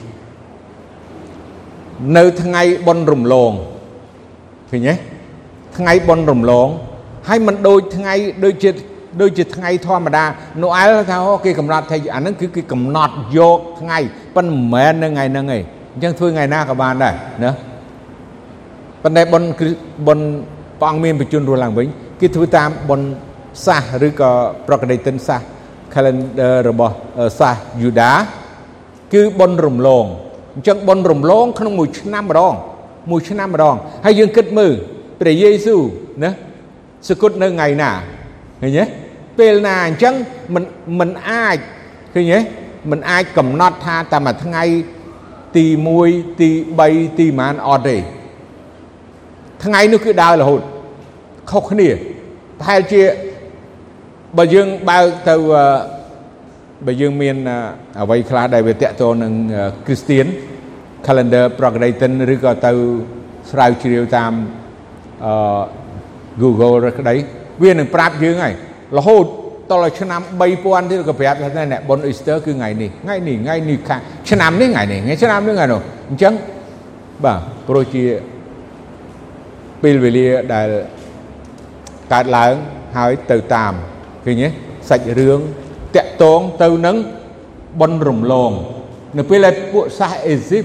នៅថ្ងៃបុណ្យរំលងឃើញទេថ្ងៃបុណ្យរំលងហើយមិនដូចថ្ងៃដូចជាដូចជាថ្ងៃធម្មតាណូអែលថាអូគេកំណត់ថាអាហ្នឹងគឺគេកំណត់យកថ្ងៃប៉ុន្តែមិនមែននៅថ្ងៃហ្នឹងឯងអញ្ចឹងធ្វើថ្ងៃណាក៏បានដែរណា ប៉ុន្តែបុណ្យបុណ្យព្រះអង្គមានបញ្ជនរស់ឡើងវិញគេធ្វើតាមបុណ្យសាសឬក៏ប្រកដីតិនសាស calendar របស់សាសយូដាគឺបុណ្យរំលងអញ្ចឹងបុណ្យរំលងក្នុងមួយឆ្នាំម្ដងមួយឆ្នាំម្ដងហើយយើងគិតមើលព្រះយេស៊ូវណាសគត់នៅថ្ងៃណាឃើញទេពេលណាអញ្ចឹងមិនមិនអាចឃើញទេមិនអាចកំណត់ថាតែមួយថ្ងៃទី1ទី3ទីប៉ុន្មានអត់ទេ ថ្ងៃនោះគឺដើររហូតខុសគ្នាប្រហែលជាបើយើងបើកទៅបើយើងមានអ្វីខ្លះដែលវាតកតនឹងគ្រីស្ទៀន calendar Progradian ឬក៏ទៅស្រាវជ្រាវតាមអឺ Google ឬក្តីវានឹងប្រាប់យើងហើយរហូតតដល់ឆ្នាំ3000ទៀតក៏ប្រាប់ថាអ្នកបុណ្យ Easter គឺថ្ងៃនេះថ្ងៃនេះថ្ងៃនេះខាឆ្នាំនេះថ្ងៃនេះថ្ងៃឆ្នាំនេះថ្ងៃនោះអញ្ចឹងបាទព្រោះជា ពេលវេលាដែលកើតឡើងហើយទៅតាមឃើញទេសាច់រឿងតាក់តងទៅនឹងបុណ្យរំលង នៅពេលដែលពួកសាសអេស៊ីប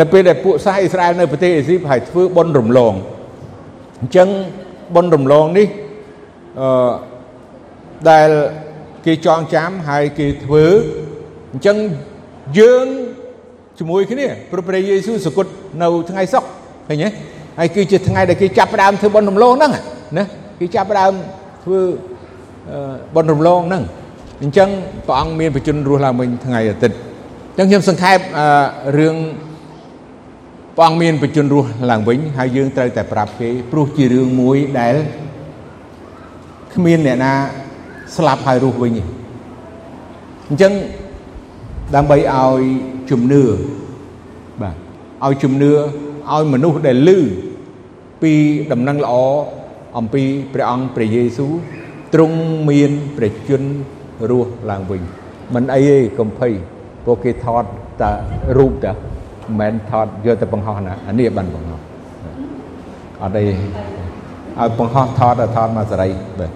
នៅពេលដែលពួកសាសអ៊ីស្រាអែលនៅប្រទេសអេស៊ីបហើយធ្វើបុណ្យរំលងអញ្ចឹងបុណ្យរំលងនេះអឺដែលគេចងចាំហើយគេធ្វើអញ្ចឹងយើងជាមួយគ្នាព្រះព្រះយេស៊ូវសគត់នៅថ្ងៃសុក្រ ឃើញទេហើយគឺជាថ្ងៃដែលគេចាប់ផ្ដើមធ្វើបុណ្យរំលងហ្នឹងណាគេចាប់ផ្ដើមធ្វើបុណ្យរំលងហ្នឹងអញ្ចឹងព្រះអង្គមានបជនរស់ឡើងវិញថ្ងៃអាទិត្យអញ្ចឹងខ្ញុំសង្ខេបរឿងព្រះអង្គមានបជនរស់ឡើងវិញហើយយើងត្រូវតែប្រាប់គេព្រោះជារឿងមួយដែលគ្មានអ្នកណាស្លាប់ហើយរស់វិញទេអញ្ចឹងដើម្បីឲ្យជំនឿបាទឲ្យជំនឿ ឲ្យមនុស្សដែលឮពីដំណឹងល្អអំពីព្រះអង្គព្រះយេស៊ូវទ្រង់មានព្រះជន្មរស់ឡើងវិញមិនអីទេកុំភ័យពួកគេថតតែរូបតាមិនមែនថតយកទៅបង្ហោះណាអានេះបានបង្ហោះអត់អីឲ្យបង្ហោះថតឲ្យថតមកសេរីបាទ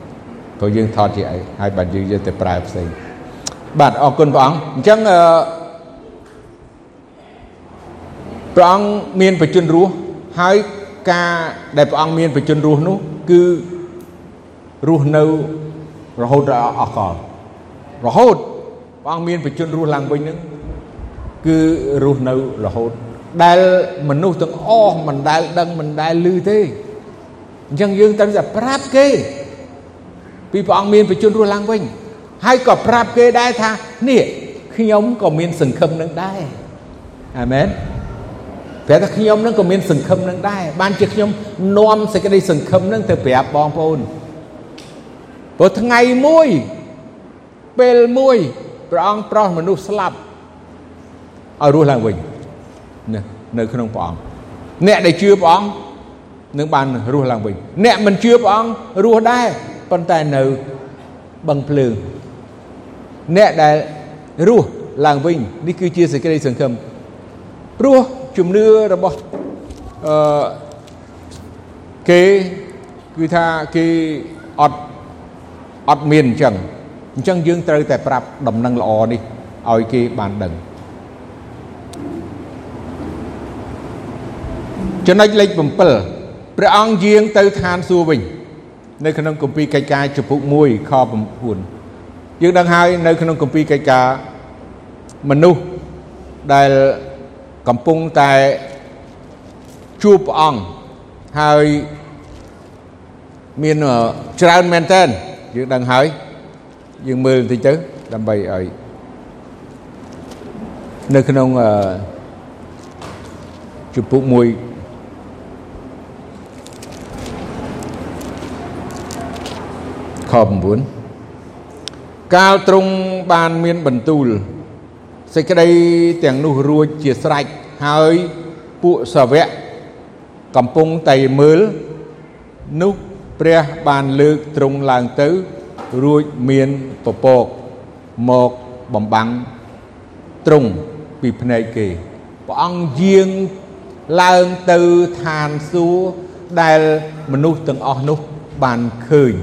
ព្រោះយើងថតជាអីហើយបាទយើងយកទៅប្រើផ្សេងបាទអរគុណព្រះអង្គអញ្ចឹងអឺ ព្រះអង្គមានបជនរស់ហើយការដែលព្រះអង្គមានបជនរស់នោះគឺរស់នៅរហូតដល់អកលរហូតព្រះអង្គមានបជនរស់ឡើងវិញនឹងគឺរស់នៅរហូតដែលមនុស្សទាំងអស់មិនដែលដឹងមិនដែលឮទេអញ្ចឹងយើងត្រូវតែប្រាប់គេពីព្រះអង្គមានបជនរស់ឡើងវិញហើយក៏ប្រាប់គេដែរថានេះខ្ញុំក៏មានសង្ឃឹមនឹងដែរអាមែន តែថាខ្ញុំនឹងក៏មានសង្ឃឹមនឹងដែរបានជាខ្ញុំនាំសេចក្តីសង្ឃឹមនឹងទៅប្រាប់បងប្អូនព្រោះថ្ងៃមួយពេលមួយព្រះអង្គប្រោះមនុស្សស្លាប់ឲ្យរស់ឡើងវិញនៅក្នុងព្រះអង្គអ្នកដែលជឿព្រះអង្គនឹងបានរស់ឡើងវិញអ្នកមិនជឿព្រះអង្គរស់ដែរប៉ុន្តែនៅបឹងភ្លើងអ្នកដែលរស់ឡើងវិញនេះគឺជាសេចក្តីសង្ឃឹមព្រោះ ជំនឿរបស់អឺគេគឺថាគេអត់អត់មានអញ្ចឹងអញ្ចឹងយើងត្រូវតែប្រាប់ដំណឹងល្អនេះឲ្យគេបានដឹងចំណុចលេខ7ព្រះអង្គយាងទៅឋានសួគ៌វិញនៅក្នុងគម្ពីរកិច្ចការចំពុក1ខ9យើងដឹងហើយនៅក្នុងគម្ពីរកិច្ចការមនុស្សដែល កំពុងតែជួបព្រះអង្គហើយមានច្រើនមែនតើយើងដឹងហើយយើងមើលបន្តិចទៅដើម្បីឲ្យនៅក្នុងជំពូក1ខ9កាលទ្រង់បានមានបន្ទូល សេចក្តីទាំងនោះរួចជាស្រេចហើយពួកសាវកកំពុងតែមើលនោះព្រះបានលើកទ្រង់ឡើងទៅ រួចមានពពកមកបំបាំងទ្រង់ពីភ្នែកគេព្រះអង្គយាងឡើងទៅឋានសួគ៌ដែលមនុស្សទាំងអស់នោះបានឃើញ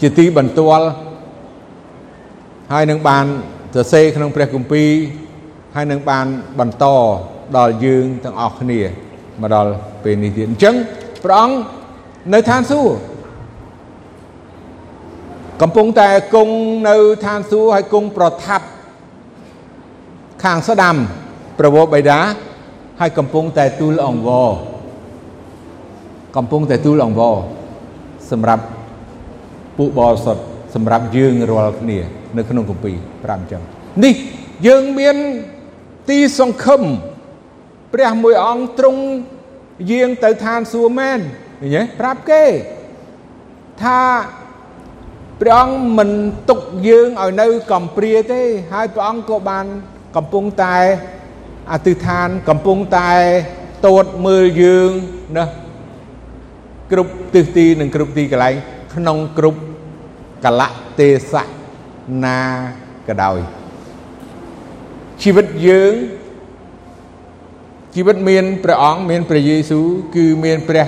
ជាទីបន្ទាល់ហើយនឹងបាន សរសេរក្នុងព្រះគម្ពីរហើយនឹងបានបន្តដល់យើងទាំងអស់គ្នាមកដល់ពេលនេះទៀតអញ្ចឹងព្រះអង្គនៅឋានសួគ៌កំពុងតែគង់នៅឋានសួគ៌ហើយគង់ប្រថាប់ខាងស្ដាំប្រវោបិតាហើយកំពុងតែទូលអង្វរកំពុងតែទូលអង្វរសម្រាប់ពួកបរិសុទ្ធសម្រាប់យើងរាល់គ្នា នៅក្នុងគម្ពីរ5អញ្ចឹងនេះយើងមានទីសង្ឃឹមព្រះមួយអង្គទ្រង់យាងទៅឋានសួគ៌មែនឃើញទេប្រាប់គេថាព្រះអង្គមិនទុកយើងឲ្យនៅកំព្រាទេហើយព្រះអង្គក៏បានកំពុងតែអធិដ្ឋានកំពុងតែតូតមើលយើងណាគ្រប់ទិសទីនិងគ្រប់ទីកន្លែងក្នុងគ្រប់កលៈទេសៈ ណាក៏ដោយជីវិតយើងជីវិតមានព្រះអង្គមានព្រះយេស៊ូវគឺមានព្រះ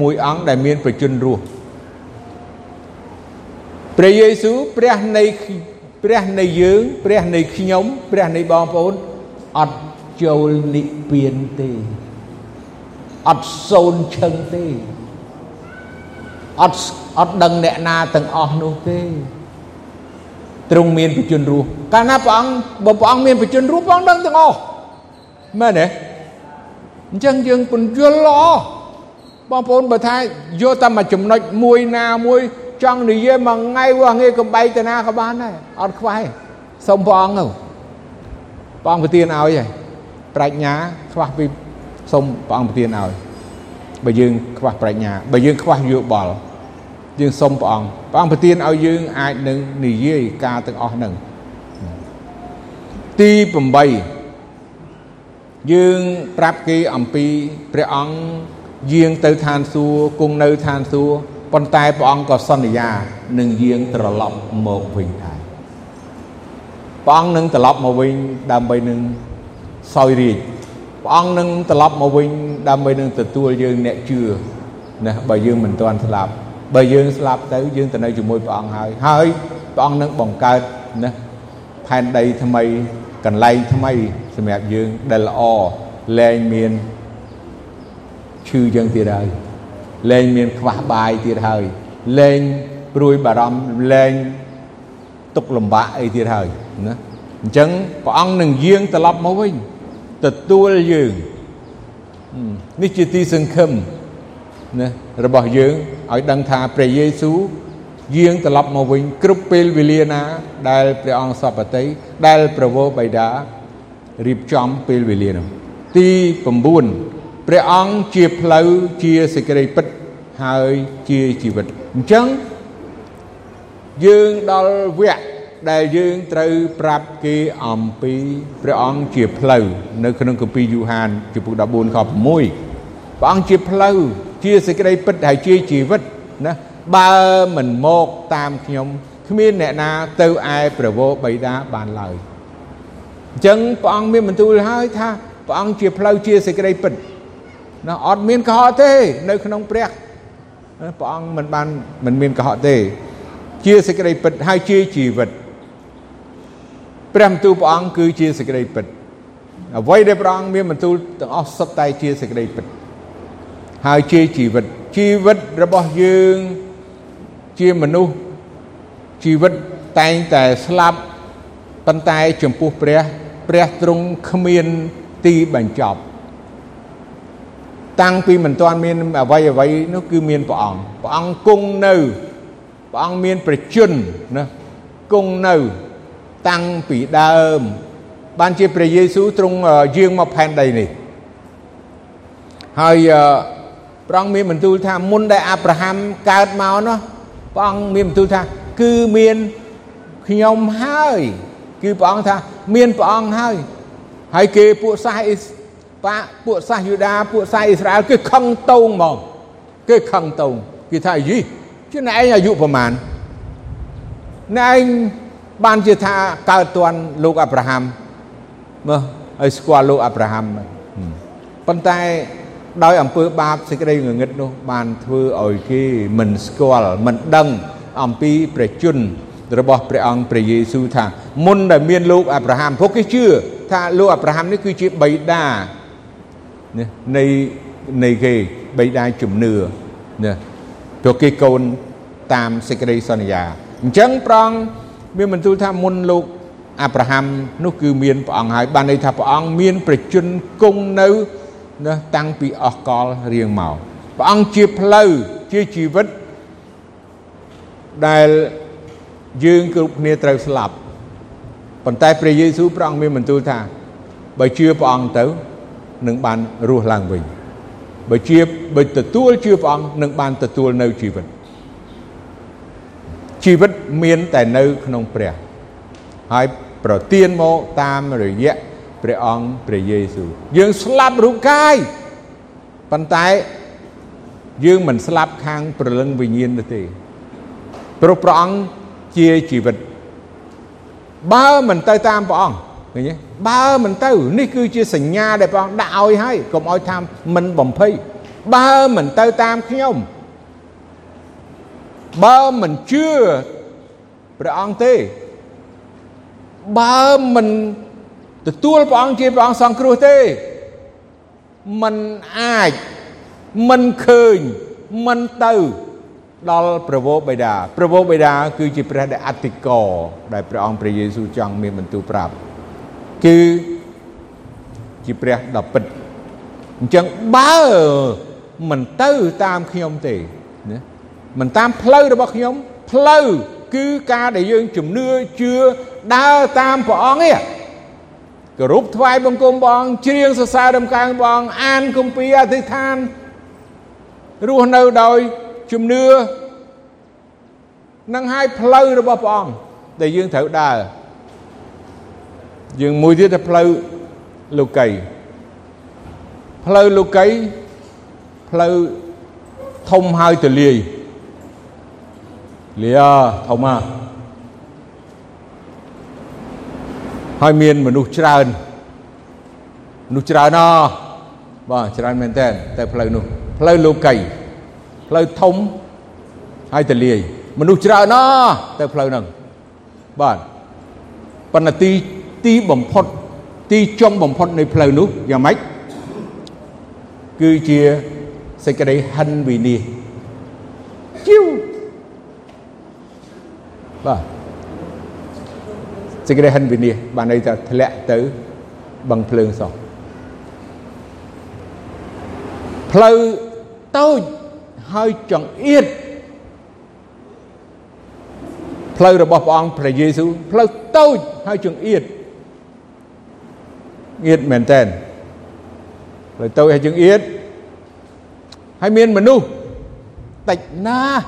មួយអង្គដែលមានប្រជញ្ញរស់ព្រះយេស៊ូវព្រះនៃព្រះនៃយើងព្រះនៃខ្ញុំព្រះនៃបងប្អូនអត់ចូលនិព្វានទេអត់សូនឈឹងទេអត់អត់ដឹងអ្នកណាទាំងអស់នោះទេ ទ្រង់មានបជនរស់កាលណាព្រះអង្គបើព្រះអង្គមានបជនរស់ព្រះអង្គដឹងទាំងអស់មែនទេអញ្ចឹងយើងពន្យល់ល្អបងប្អូនបើថាយកតែមួយចំណុចមួយណាមួយចង់និយាយមួយថ្ងៃវោះងាយកំបែកទៅណាក៏បានដែរអត់ខ្វះសូមព្រះអង្គទៅព្រះអង្គប្រទានឲ្យហើយប្រាជ្ញាខ្វះពីសូមព្រះអង្គប្រទានឲ្យបើយើងខ្វះប្រាជ្ញាបើយើងខ្វះយោបល់ យើងសុំព្រះអង្គព្រះអង្គប្រទានឲ្យយើងអាចនឹងនិយាយការទាំងអស់ហ្នឹងទី8យើងប្រាប់គេអំពីព្រះអង្គយាងទៅឋានសួគ៌គង់នៅឋានសួគ៌ប៉ុន្តែព្រះអង្គក៏សន្យានឹងយាងត្រឡប់មកវិញដែរព្រះអង្គនឹងត្រឡប់មកវិញដើម្បីនឹងសោយរាជព្រះអង្គនឹងត្រឡប់មកវិញដើម្បីនឹងទទួលយើងអ្នកជឿណាបើយើងមិនទាន់ស្លាប់ បើយើងស្លាប់ទៅយើងទៅនៅជាមួយព្រះអង្គហើយហើយព្រះអង្គនឹងបង្កើតណាផែនដីថ្មីកន្លែងថ្មីសម្រាប់យើងដែលល្អលែងមានឈឺយើងទៀតហើយលែងមានខ្វះបាយទៀតហើយលែងព្រួយបារម្ភលែងទុកលំបាកអីទៀតហើយណាអញ្ចឹងព្រះអង្គនឹងយាងត្រឡប់មកវិញទទួលយើងនេះជាទីសង្ឃឹមណារបស់យើង ឲ្យដឹងថាព្រះយេស៊ូវយាងត្រឡប់មកវិញគ្រប់ពេលវេលាណា ដែលព្រះអង្គសពតិដែលប្រវោបិតារៀបចំពេលវេលានោះទី9ព្រះអង្គជាផ្លូវជាសេចក្តីពិតហើយជាជីវិតអញ្ចឹងយើងដល់វគ្គដែលយើងត្រូវប្រាប់គេអំពីព្រះអង្គជាផ្លូវនៅក្នុងគម្ពីរយូហានជំពូក14ខ6 ព្រះអង្គជាផ្លូវជាសេចក្តីពិតហើយជាជីវិតណាបើមិនមកតាមខ្ញុំគ្មានអ្នកណាទៅឯព្រះវរបិតាបានឡើយអញ្ចឹងព្រះអង្គមានបន្ទូលហើយថាព្រះអង្គជាផ្លូវជាសេចក្តីពិតណាអត់មានកុហកទេ នៅក្នុងព្រះព្រះអង្គមិនបានមិនមានកុហកទេ ជាសេចក្តីពិតហើយជាជីវិតព្រះបន្ទូលព្រះអង្គគឺជាសេចក្តីពិតអ្វីដែលព្រះអង្គមានបន្ទូលទាំងអស់សុទ្ធតែជាសេចក្តីពិត ហើយជាជីវិតជីវិតរបស់យើងជាមនុស្សជីវិតតែងតែស្លាប់ប៉ុន្តែចំពោះព្រះព្រះទ្រង់គ្មានទីបញ្ចប់ តាំងពីមិនទាន់មានអ្វីអ្វីនោះគឺមានព្រះអង្គព្រះអង្គគង់នៅព្រះអង្គមានប្រជញ្ញណាគង់នៅ តាំងពីដើម បានជាព្រះយេស៊ូវទ្រង់យាងមកផែនដីនេះហើយ ព្រះអង្គមានបន្ទូលថាមុនដែលអាប់រ៉ាហាំកើតមកនោះព្រះអង្គមានបន្ទូលថាគឺមានខ្ញុំហើយ គឺព្រះអង្គថាមានព្រះអង្គហើយ ហើយគេពួកសាសអ៊ីសបាពួកសាសយូដាពួកសាសអ៊ីស្រាអែលគេខឹងតោងហ្មងគេខឹងតោងគេថាយីជាណែឯងអាយុប្រមាណណែឯងបានជាថាកើតតាន់លោកអាប់រ៉ាហាំមើលឲ្យស្គាល់លោកអាប់រ៉ាហាំប៉ុន្តែ ដោយអំពើបាបសេចក្តីងងឹតនោះបានធ្វើឲ្យគេមិនស្គាល់មិនដឹងអំពីព្រះជន្មរបស់ព្រះអង្គព្រះយេស៊ូវថាមុនដែលមានលោកអាប់រ៉ាហាំពួកគេជឿថាលោកអាប់រ៉ាហាំនេះគឺជាបិតាណានៃនៃគេបិតាជំនឿណាព្រោះគេកូនតាមសេចក្តីសន្យាអញ្ចឹងប្រងមានបន្ទូលថាមុនលោកអាប់រ៉ាហាំនោះគឺមានព្រះអង្គហើយបានន័យថាព្រះអង្គមានប្រជញ្ញគង់នៅ ណាតាំងពីអស់កលរៀងមកព្រះអង្គជាផ្លូវជាជីវិតដែលយើងគ្រប់គ្នាត្រូវស្លាប់ប៉ុន្តែព្រះយេស៊ូវព្រះអង្គមានបន្ទូលថាបើជឿព្រះអង្គទៅនឹងបានរស់ឡើងវិញបើជាបើទទួលជឿព្រះអង្គនឹងបានទទួលនៅជីវិតជីវិតមានតែនៅក្នុងព្រះហើយប្រទានមកតាមរយៈ ព្រះអង្គព្រះយេស៊ូវយើងស្លាប់រូបកាយប៉ុន្តែយើងមិនស្លាប់ខាងព្រលឹងវិញ្ញាណនោះទេព្រោះព្រះអង្គជាជីវិតបើមិនទៅតាមព្រះអង្គឃើញទេបើមិនទៅនេះគឺជាសញ្ញាដែលព្រះអង្គដាក់ឲ្យហើយកុំឲ្យថាមិនបំភ័យបើមិនទៅតាមខ្ញុំបើមិនជឿព្រះអង្គទេបើមិន ទទួលព្រះអង្គជាព្រះអង្គសង្គ្រោះទេมันអាចมันឃើញมันទៅដល់ព្រះវរបិតាព្រះវរបិតាគឺជាព្រះដែលអតិកោដែលព្រះអង្គព្រះយេស៊ូវចង់មានបន្ទូលប្រាប់គឺជាព្រះដ៏ពិតអញ្ចឹងបើមិនទៅតាមខ្ញុំទេណាមិនតាមផ្លូវរបស់ខ្ញុំផ្លូវគឺការដែលយើងជំនឿជឿដើរតាមព្រះអង្គឯង គោរពថ្វាយបង្គំព្រះអង្គច្រៀងសរសើររំកើងព្រះអង្គអានគម្ពីរអធិដ្ឋានរស់នៅដោយជំនឿនឹងឲ្យផ្លូវរបស់ព្រះអង្គដែលយើងត្រូវដើរយើងមួយទៀតទៅផ្លូវលោកីផ្លូវលោកីផ្លូវធំហើយទលាយលាធំមក ហើយមានមនុស្សច្រើនមនុស្សច្រើនណោះបាទច្រើនមែនតើតែផ្លូវនោះផ្លូវលោកីផ្លូវធំហើយទលាយមនុស្សច្រើនណោះទៅផ្លូវហ្នឹងបាទប៉ុន្តែទីទីបំផុតទីចុងបំផុតនៃផ្លូវនោះយ៉ាងម៉េចគឺជាសេចក្តីហិនវិនិច្ឆ័យជីវបាទ សេចក្តីហិនវិនិច្ឆ័យបានន័យថាធ្លាក់ទៅបឹងភ្លើងសោះផ្លូវតូចហើយចង្អៀតផ្លូវរបស់ព្រះអង្គព្រះយេស៊ូវផ្លូវតូចហើយចង្អៀតអៀតមែនតើផ្លូវតូចហើយចង្អៀតហើយមានមនុស្សតិចណាស់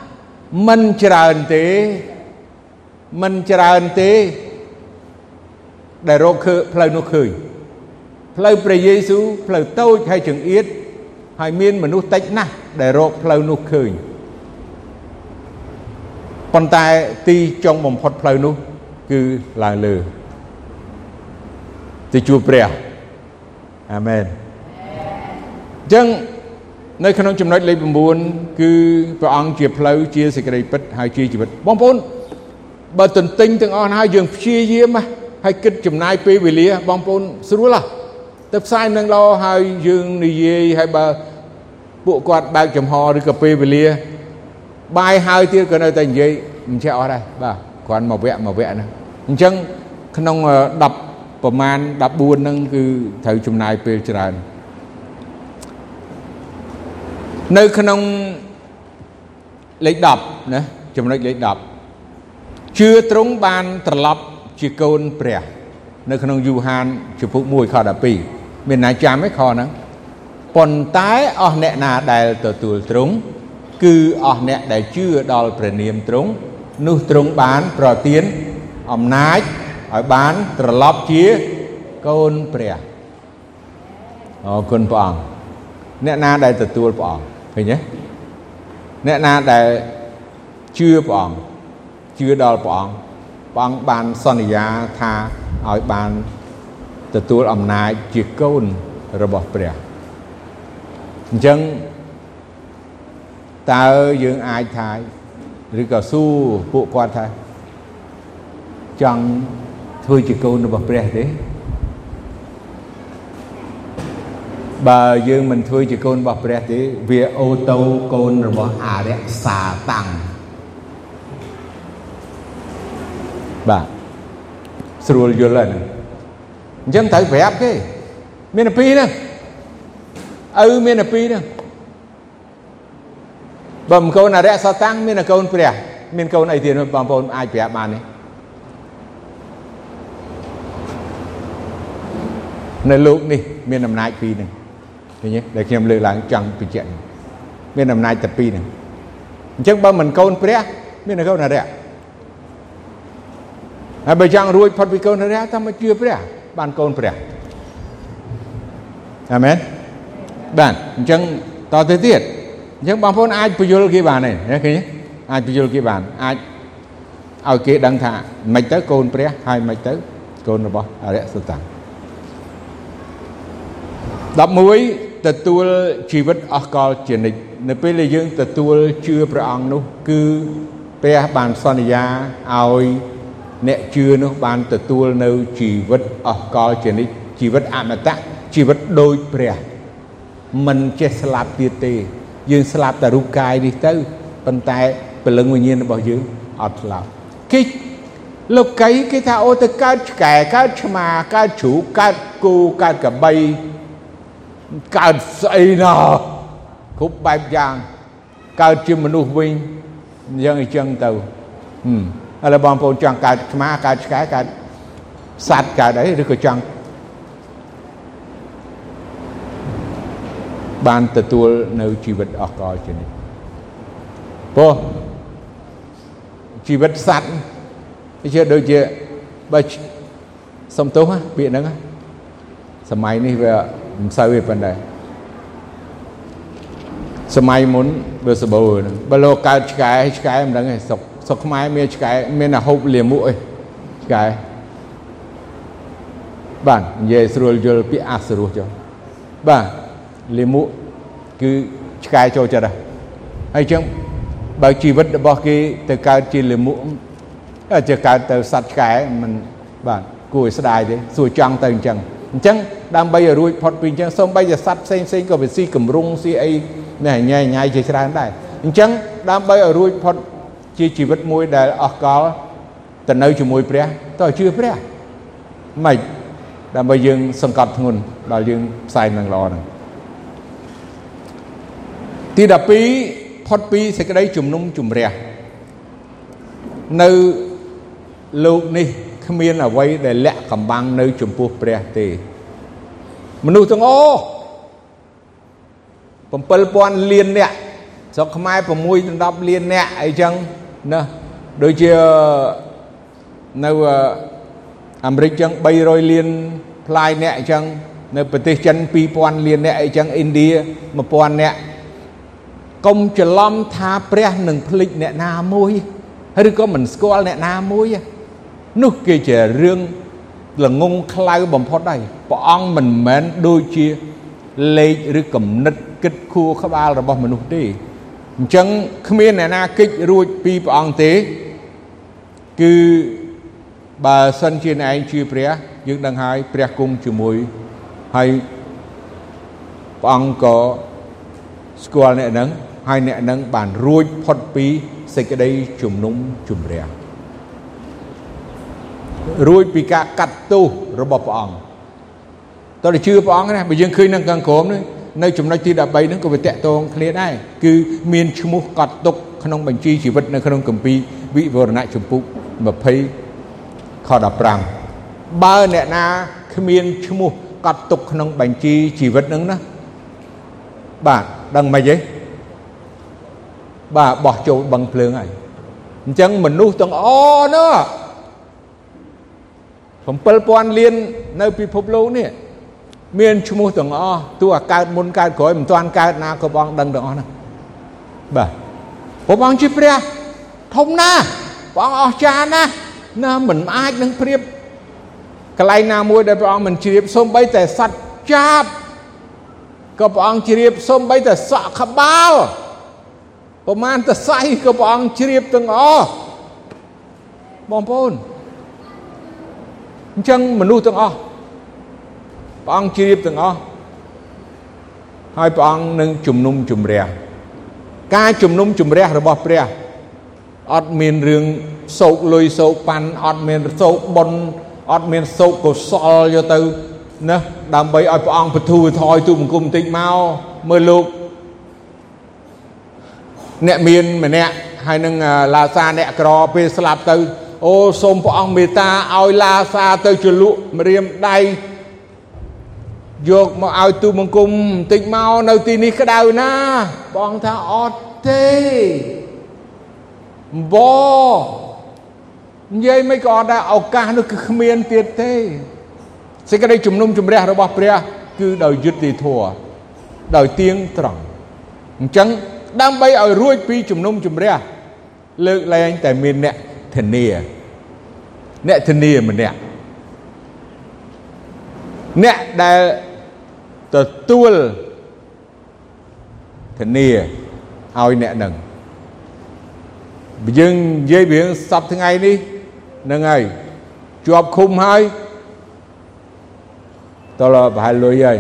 មិនច្រើនទេមិនច្រើនទេ ដែលរកឃើញផ្លូវនោះឃើញផ្លូវព្រះយេស៊ូវផ្លូវតូចហើយចង្អៀតហើយមានមនុស្សតិចណាស់ដែលរកផ្លូវនោះឃើញប៉ុន្តែទីចុងបំផុតផ្លូវនោះគឺឡើងលើទៅជួបព្រះអាមែនអញ្ចឹងនៅក្នុងចំណុចលេខ9គឺព្រះអង្គជាផ្លូវជាសេចក្តីពិតហើយជាជីវិតបងប្អូនបើទន្ទិញទាំងអស់ហើយយើងព្យាយាម ហើយគិតចំណាយពេលវេលាបងប្អូនស្រួលហ៎ទៅផ្សាយនឹងល្អហើយយើងនិយាយហើយបើពួកគាត់បើកចំហឬក៏ពេលវេលា បាយហើយទៀតក៏នៅតែនិយាយមិនចេះអស់ដែរបាទគ្រាន់មកវគ្គមកវគ្គហ្នឹងអញ្ចឹងក្នុង10ប្រមាណ14ហ្នឹងគឺត្រូវចំណាយពេលច្រើននៅក្នុងលេខ10ណាចំណុចលេខ10ជឿត្រង់បានត្រឡប់ ជាកូនព្រះនៅក្នុងយូហានជំពូក1ខ12មានណាចាំទេខហ្នឹងប៉ុន្តែអស់អ្នកណាដែលទទួលត្រង់គឺអស់អ្នកដែលជឿដល់ព្រះនាមទ្រង់នោះទ្រង់បានប្រទានអំណាចឲ្យបានត្រឡប់ជាកូនព្រះអរគុណព្រះអង្គអ្នកណាដែលទទួលព្រះអង្គឃើញទេអ្នកណាដែលជឿព្រះអង្គជឿដល់ព្រះអង្គ ព្រះអង្គបានសន្យាថាឲ្យបានទទួលអំណាចជាកូនរបស់ព្រះអញ្ចឹងតើយើងអាចថាឬក៏សួរពួកគាត់ថាចង់ធ្វើជាកូនរបស់ព្រះទេបើយើងមិនធ្វើជាកូនរបស់ព្រះទេ វាអូតូកូនរបស់អរិយសាតាំង បាទស្រួលយល់ហើយហ្នឹងអញ្ចឹងត្រូវប្រាប់គេមានតែពីរហ្នឹងឪមានតែពីរហ្នឹងបើមិនកូនអរិយសតាំងមានកូនព្រះ មានកូនអីទៀតបងប្អូនអាចប្រាប់បានទេនៅលោកនេះមានអំណាចពីរហ្នឹងឃើញទេដែលខ្ញុំលើកឡើងចង់បញ្ជាក់មានអំណាចតែពីរហ្នឹងអញ្ចឹងបើមិនកូនព្រះ មានកូនអរិយ ហើយបើចង់រួចផុតពីកូនអរិយតាមមកជឿព្រះ បានកូនព្រះអាមែនបាទអញ្ចឹងតទៅទៀតអញ្ចឹងបងប្អូនអាចបញ្យល់គេបានទេឃើញទេអាចបញ្យល់គេបានអាចឲ្យគេដឹងថាមិនទៅកូនព្រះហើយមិនទៅកូនរបស់អរិយសតា11ទទួលជីវិតអស់កលជានិច្ចនៅពេលដែលយើងទទួលជឿព្រះអង្គនោះ គឺព្រះបានសន្យាឲ្យ អ្នកជឿនោះបានទទួលនៅជីវិតអស់កលជានិច្ចជីវិតអមតៈជីវិតដូចព្រះមិនចេះស្លាប់ទៀតទេ យើងស្លាប់តែរូបកាយនេះទៅប៉ុន្តែពលឹងវិញ្ញាណរបស់យើងអត់ស្លាប់គេលោកីគេថាអូទៅកើតឆ្កែកើតឆ្មាកើតជ្រូកកើតគោកើតក្របីកើតស្អីណោះគ្រប់បែបយ៉ាងកើតជាមនុស្សវិញយ៉ាងអញ្ចឹងទៅ ឥឡូវបងប្អូនចង់កើតឆ្មាកើតឆ្កែកើតសត្វកើតអីឬក៏ចង់បានទទួលនៅជីវិតអស់កលជានិច្ចព្រោះជីវិតសត្វជាដូចជាបើសំទោសពាក្យហ្នឹងសម័យនេះវាមិនសូវទេប៉ុន្តែសម័យមុនវាសបោបើលោកកើតឆ្កែឆ្កែមិនដឹងទេសុក សុកខ្មែរមានឆ្កែមានតែហូបលាមុខឯងឆ្កែបាទនិយាយស្រួលយល់ពាក្យអសរោះចុះបាទលាមុខគឺឆ្កែចូលចិត្តហើយអញ្ចឹងបើជីវិតរបស់គេទៅកើតជាលាមុខអាចកើតទៅសត្វឆ្កែមិនបាទគួរឲ្យស្ដាយទេសួរចង់ទៅអញ្ចឹងអញ្ចឹងដើម្បីឲ្យរួចផុតពីអញ្ចឹងសូម្បីតែសត្វផ្សេងផ្សេងក៏វាស៊ីកម្រុងស៊ីអីណែញ៉ៃញ៉ៃជាច្រើនដែរអញ្ចឹងដើម្បីឲ្យរួចផុត ជាជីវិតមួយដែលអស់កលទៅនៅជាមួយព្រះតើជឿព្រះមិនដើម្បីយើងសង្កត់ធ្ងន់ដល់យើងផ្សាយនឹងល្អហ្នឹងទី12ផុតពីសេចក្តីជំនុំជម្រះនៅលោកនេះគ្មានអ្វីដែលលាក់កំបាំងនៅចំពោះព្រះទេមនុស្សទាំងអស់7000លានអ្នកស្រុកខ្មែរ6ដល់10លានអ្នកអីចឹង ណាដូចជានៅអាមេរិកចឹង300លានផ្លាយអ្នកអញ្ចឹងនៅប្រទេសចិន2000លានអ្នកអីចឹងឥណ្ឌា1000អ្នកកុំច្រឡំថាព្រះនឹងភ្លេចអ្នកណាមួយឬក៏មិនស្គាល់អ្នកណាមួយនោះគេជារឿងល្ងងខ្លៅបំផុតហើយព្រះអង្គមិនមែនដូចជាលេខឬគំនិតគិតខួរក្បាលរបស់មនុស្សទេ អញ្ចឹងគ្មានអ្នកណាគិតរួចពីព្រះអង្គទេ គឺបើសិនជាឯងជឿព្រះ យើងដឹងហើយព្រះគង់ជាមួយហើយព្រះអង្គក៏ស្គាល់អ្នកហ្នឹងហើយអ្នកហ្នឹងបានរួចផុតពីសេចក្តីជំនុំជម្រះរួចពីការកាត់ទោសរបស់ព្រះអង្គតើជឿព្រះអង្គណាបើយើងឃើញនឹងកង្ក្រមនេះ នៅចំណុចទី13ហ្នឹងក៏វាតកតងគ្នាដែរគឺមានឈ្មោះកត់ទុកក្នុងបញ្ជីជីវិតនៅក្នុងគម្ពីរវិវរណៈជំពូក20ខ15បើអ្នកណាគ្មានឈ្មោះកត់ទុកក្នុងបញ្ជីជីវិតហ្នឹងណាបាទដឹងមិនទេបាទបោះចូលបឹងភ្លើងហើយអញ្ចឹងមនុស្សទាំងអនោះ7000លាននៅពិភពលោកនេះ មានឈ្មោះទាំងអស់ទោះអាកើតមុនកើតក្រោយមិនទាន់កើតណាក៏បងដឹងទាំងអស់ហ្នឹងបាទព្រះអង្គជាព្រះធំណាស់ព្រះអង្គអស្ចារ្យណាស់ណាមិនអាចនឹងប្រៀបកន្លែងណាមួយដែលព្រះអង្គមិនជ្រាបសូម្បីតែសត្វចាបក៏ព្រះអង្គជ្រាបសូម្បីតែសក់ក្បាលប្រមាណតសៃក៏ព្រះអង្គជ្រាបទាំងអស់បងប្អូនអញ្ចឹងមនុស្សទាំងអស់ ព្រះអង្គជ្រាបទាំងអស់ហើយព្រះអង្គនឹងជំនុំជម្រះការជំនុំជម្រះរបស់ព្រះអត់មានរឿងសោកលុយសោកប៉ាន់អត់មានសោកបុណ្យអត់មានសោកកុសលយកទៅណាដើម្បីឲ្យព្រះអង្គបទូថយទូបង្គំតិចមកមើលលោកអ្នកមានម្នាក់ហើយនឹងឡាសាអ្នកក្រពេលស្លាប់ទៅអូសូមព្រះអង្គមេត្តាឲ្យឡាសាទៅជលក់ម្រាមដៃ យកមកឲ្យទូបង្គំបន្តិចមកនៅទីនេះក្តៅណាបងថាអត់ទេបនិយាយមិនក៏អត់ដែរឱកាសនោះគឺគ្មានទៀតទេសេចក្តីជំនុំជម្រះរបស់ព្រះ គឺដោយយុត្តិធម៌ដោយទៀងត្រង់អញ្ចឹងដើម្បីឲ្យរួចពីជំនុំជម្រះលើកលែងតែមានអ្នកធានាអ្នកធានាម្នាក់អ្នកដែល ទទួលធានាឲ្យអ្នកនឹងយើងនិយាយរឿងសពថ្ងៃនេះហ្នឹងហើយជាប់ឃុំហើយតើប្រហែលលុយហើយ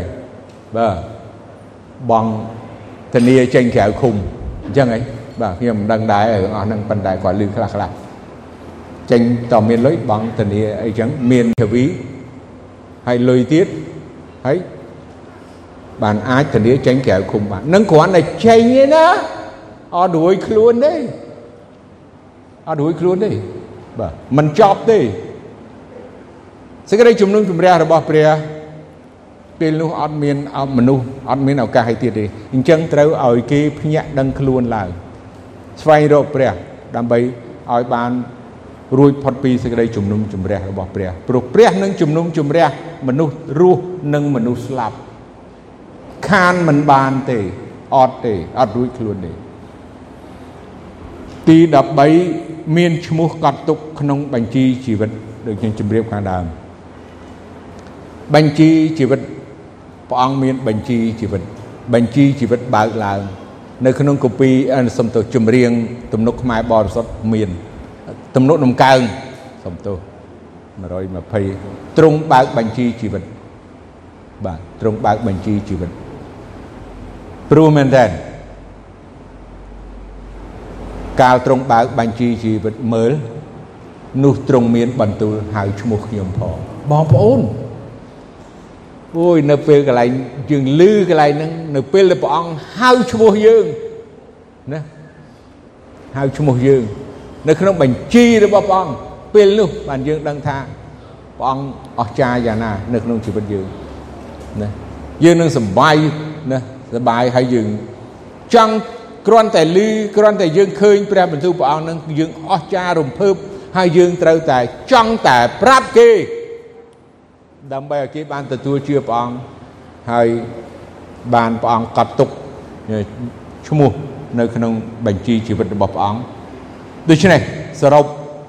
បាទបងធានាចេញក្រៅឃុំអញ្ចឹងហីបាទខ្ញុំមិនដឹងដែររឿងអស់ហ្នឹងប៉ុន្តែគាត់លឺខ្លះខ្លះចេញតើមានលុយបងធានាអីចឹងមានធាវីហើយលុយទៀតហើយ បានអាចធានាចេញក្រៅឃុំបាននឹងគ្រាន់តែចេញទេណាអត់រួយខ្លួនទេអត់រួយខ្លួនទេបាទមិនចប់ទេសេចក្តីជំនុំជម្រះរបស់ព្រះពេលនោះអត់មានមនុស្សអត់មានឱកាសឲ្យទៀតទេអញ្ចឹងត្រូវឲ្យគេភ្ញាក់ដឹងខ្លួនឡើងស្វែងរកព្រះដើម្បីឲ្យបានរួចផុតពីសេចក្តីជំនុំជម្រះរបស់ព្រះព្រោះព្រះនឹងជំនុំជម្រះមនុស្សរស់និងមនុស្សស្លាប់ ខានមិនបានទេអត់ទេអត់រួចខ្លួនទេទី13មានឈ្មោះកត់ទុកក្នុងបញ្ជីជីវិតដូចខ្ញុំជម្រាបខាងដើមបញ្ជីជីវិតព្រះអង្គមានបញ្ជីជីវិត បញ្ជីជីវិតបើកឡើងនៅក្នុងកូពីសំទោសចម្រៀងទំនុកខ្មែរបរិសុទ្ធមានទំនុកដំកើងសំទោស120ទ្រង់បើកបញ្ជីជីវិតបាទទ្រង់បើកបញ្ជីជីវិត ព្រោះមែនតើកាលទ្រង់បើកបញ្ជីជីវិតមើលនោះទ្រង់មានបន្ទូលហៅឈ្មោះខ្ញុំផងបងប្អូនអូយនៅពេលកន្លែងយើងលឺកន្លែងហ្នឹងនៅពេលដែលព្រះអង្គហៅឈ្មោះយើងណាហៅឈ្មោះយើង នៅក្នុងបញ្ជីរបស់ព្រះអង្គពេលនោះបានយើងដឹងថាព្រះអង្គអស្ចារ្យយ៉ាងណា នៅក្នុងជីវិតយើងណាយើងនឹងសប្បាយណា សប្បាយហើយយើងចង់គ្រាន់តែលឺគ្រាន់តែយើងឃើញព្រះបន្ទូលព្រះអង្គនឹងយើងអស្ចារ្យរំភើបហើយយើងត្រូវតែចង់តែប្រាប់គេដើម្បីឲ្យគេបានទទួលជឿព្រះអង្គហើយបានព្រះអង្គកត់ទុកឈ្មោះនៅក្នុងបញ្ជីជីវិតរបស់ព្រះអង្គដូច្នេះសរុប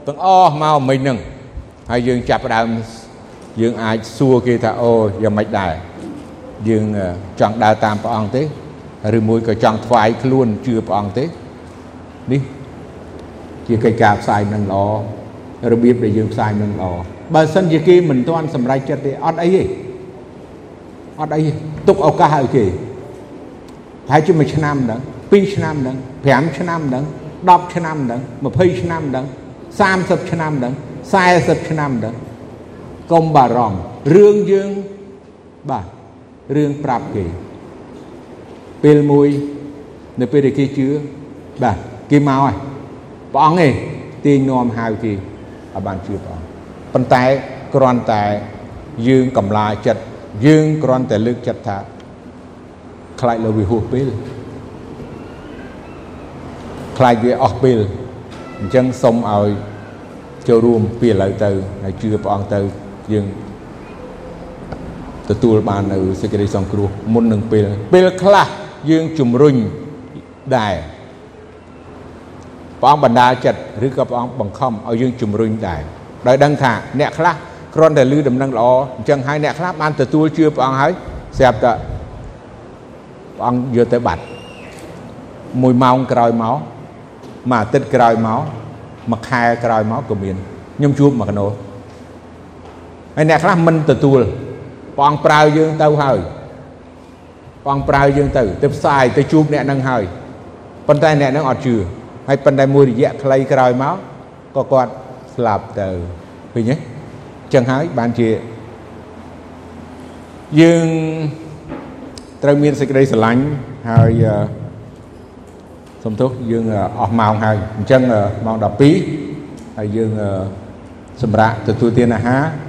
ទាំងអស់មកមិញហ្នឹងហើយយើងចាប់ផ្ដើមយើងអាចសួរគេថាអូយ៉ាងម៉េចដែរ យើងចង់ដើរតាមព្រះអង្គទេឬមួយក៏ចង់ថ្វាយខ្លួនជឿព្រះអង្គទេនេះជាកិច្ចការផ្សាយនឹងល្អរបៀបដែលយើងផ្សាយនឹងល្អបើសិនជាគេមិនទាន់សម្រេចចិត្តទេអត់អីទេអត់អីទុកឱកាសឲ្យគេតែជាមួយឆ្នាំហ្នឹង2ឆ្នាំហ្នឹង5ឆ្នាំហ្នឹង10ឆ្នាំហ្នឹង20ឆ្នាំហ្នឹង30ឆ្នាំហ្នឹង40ឆ្នាំហ្នឹងកុំបារម្ភរឿងយើងបាទ រឿងប្រាប់គេពេលមួយនៅពេលដែលគេជឿបាទគេមកហើយព្រះអង្គឯងទាញនាំហៅគេឲ្យបានជឿព្រះអង្គប៉ុន្តែគ្រាន់តែយើងកំឡាចិត្តយើងគ្រាន់តែលើកចិត្តថាខ្លាចលើវិហោះពេលខ្លាចវាអស់ពេលអញ្ចឹងសូមឲ្យចូលរួមពីឥឡូវទៅហើយជឿព្រះអង្គទៅយើង ទទួលបាននៅសេចក្តីសង្គ្រោះមុននឹងពេលពេលខ្លះយើងជំរុញដែរព្រះអង្គបណ្ដាចិត្តឬក៏ព្រះអង្គបង្ខំឲ្យយើងជំរុញដែរដោយដឹងថាអ្នកខ្លះគ្រាន់តែលឺដំណឹងល្អអញ្ចឹងហើយអ្នកខ្លះបានទទួលជឿព្រះអង្គហើយស្រាប់តែព្រះអង្គយកទៅបាត់មួយម៉ោងក្រោយមកមួយអាទិត្យក្រោយមកមួយខែក្រោយមកក៏មានខ្ញុំជួបមកកណោហើយអ្នកខ្លះមិនទទួល ព្រះអង្គប្រើយើងទៅហើយព្រះអង្គប្រើយើងទៅទៅផ្សាយទៅជួបអ្នកនឹងហើយប៉ុន្តែអ្នកនឹងអត់ជឿហើយប៉ុន្តែមួយរយៈខ្លីក្រោយមកក៏គាត់ស្លាប់ទៅឃើញទេចឹងហើយបានជាយើងត្រូវមានសេចក្តីស្រឡាញ់ហើយសំទោសយើងអស់ម៉ោងហើយអញ្ចឹងម៉ោង12ហើយយើងសម្រាប់ទទួលទានអាហារហើយ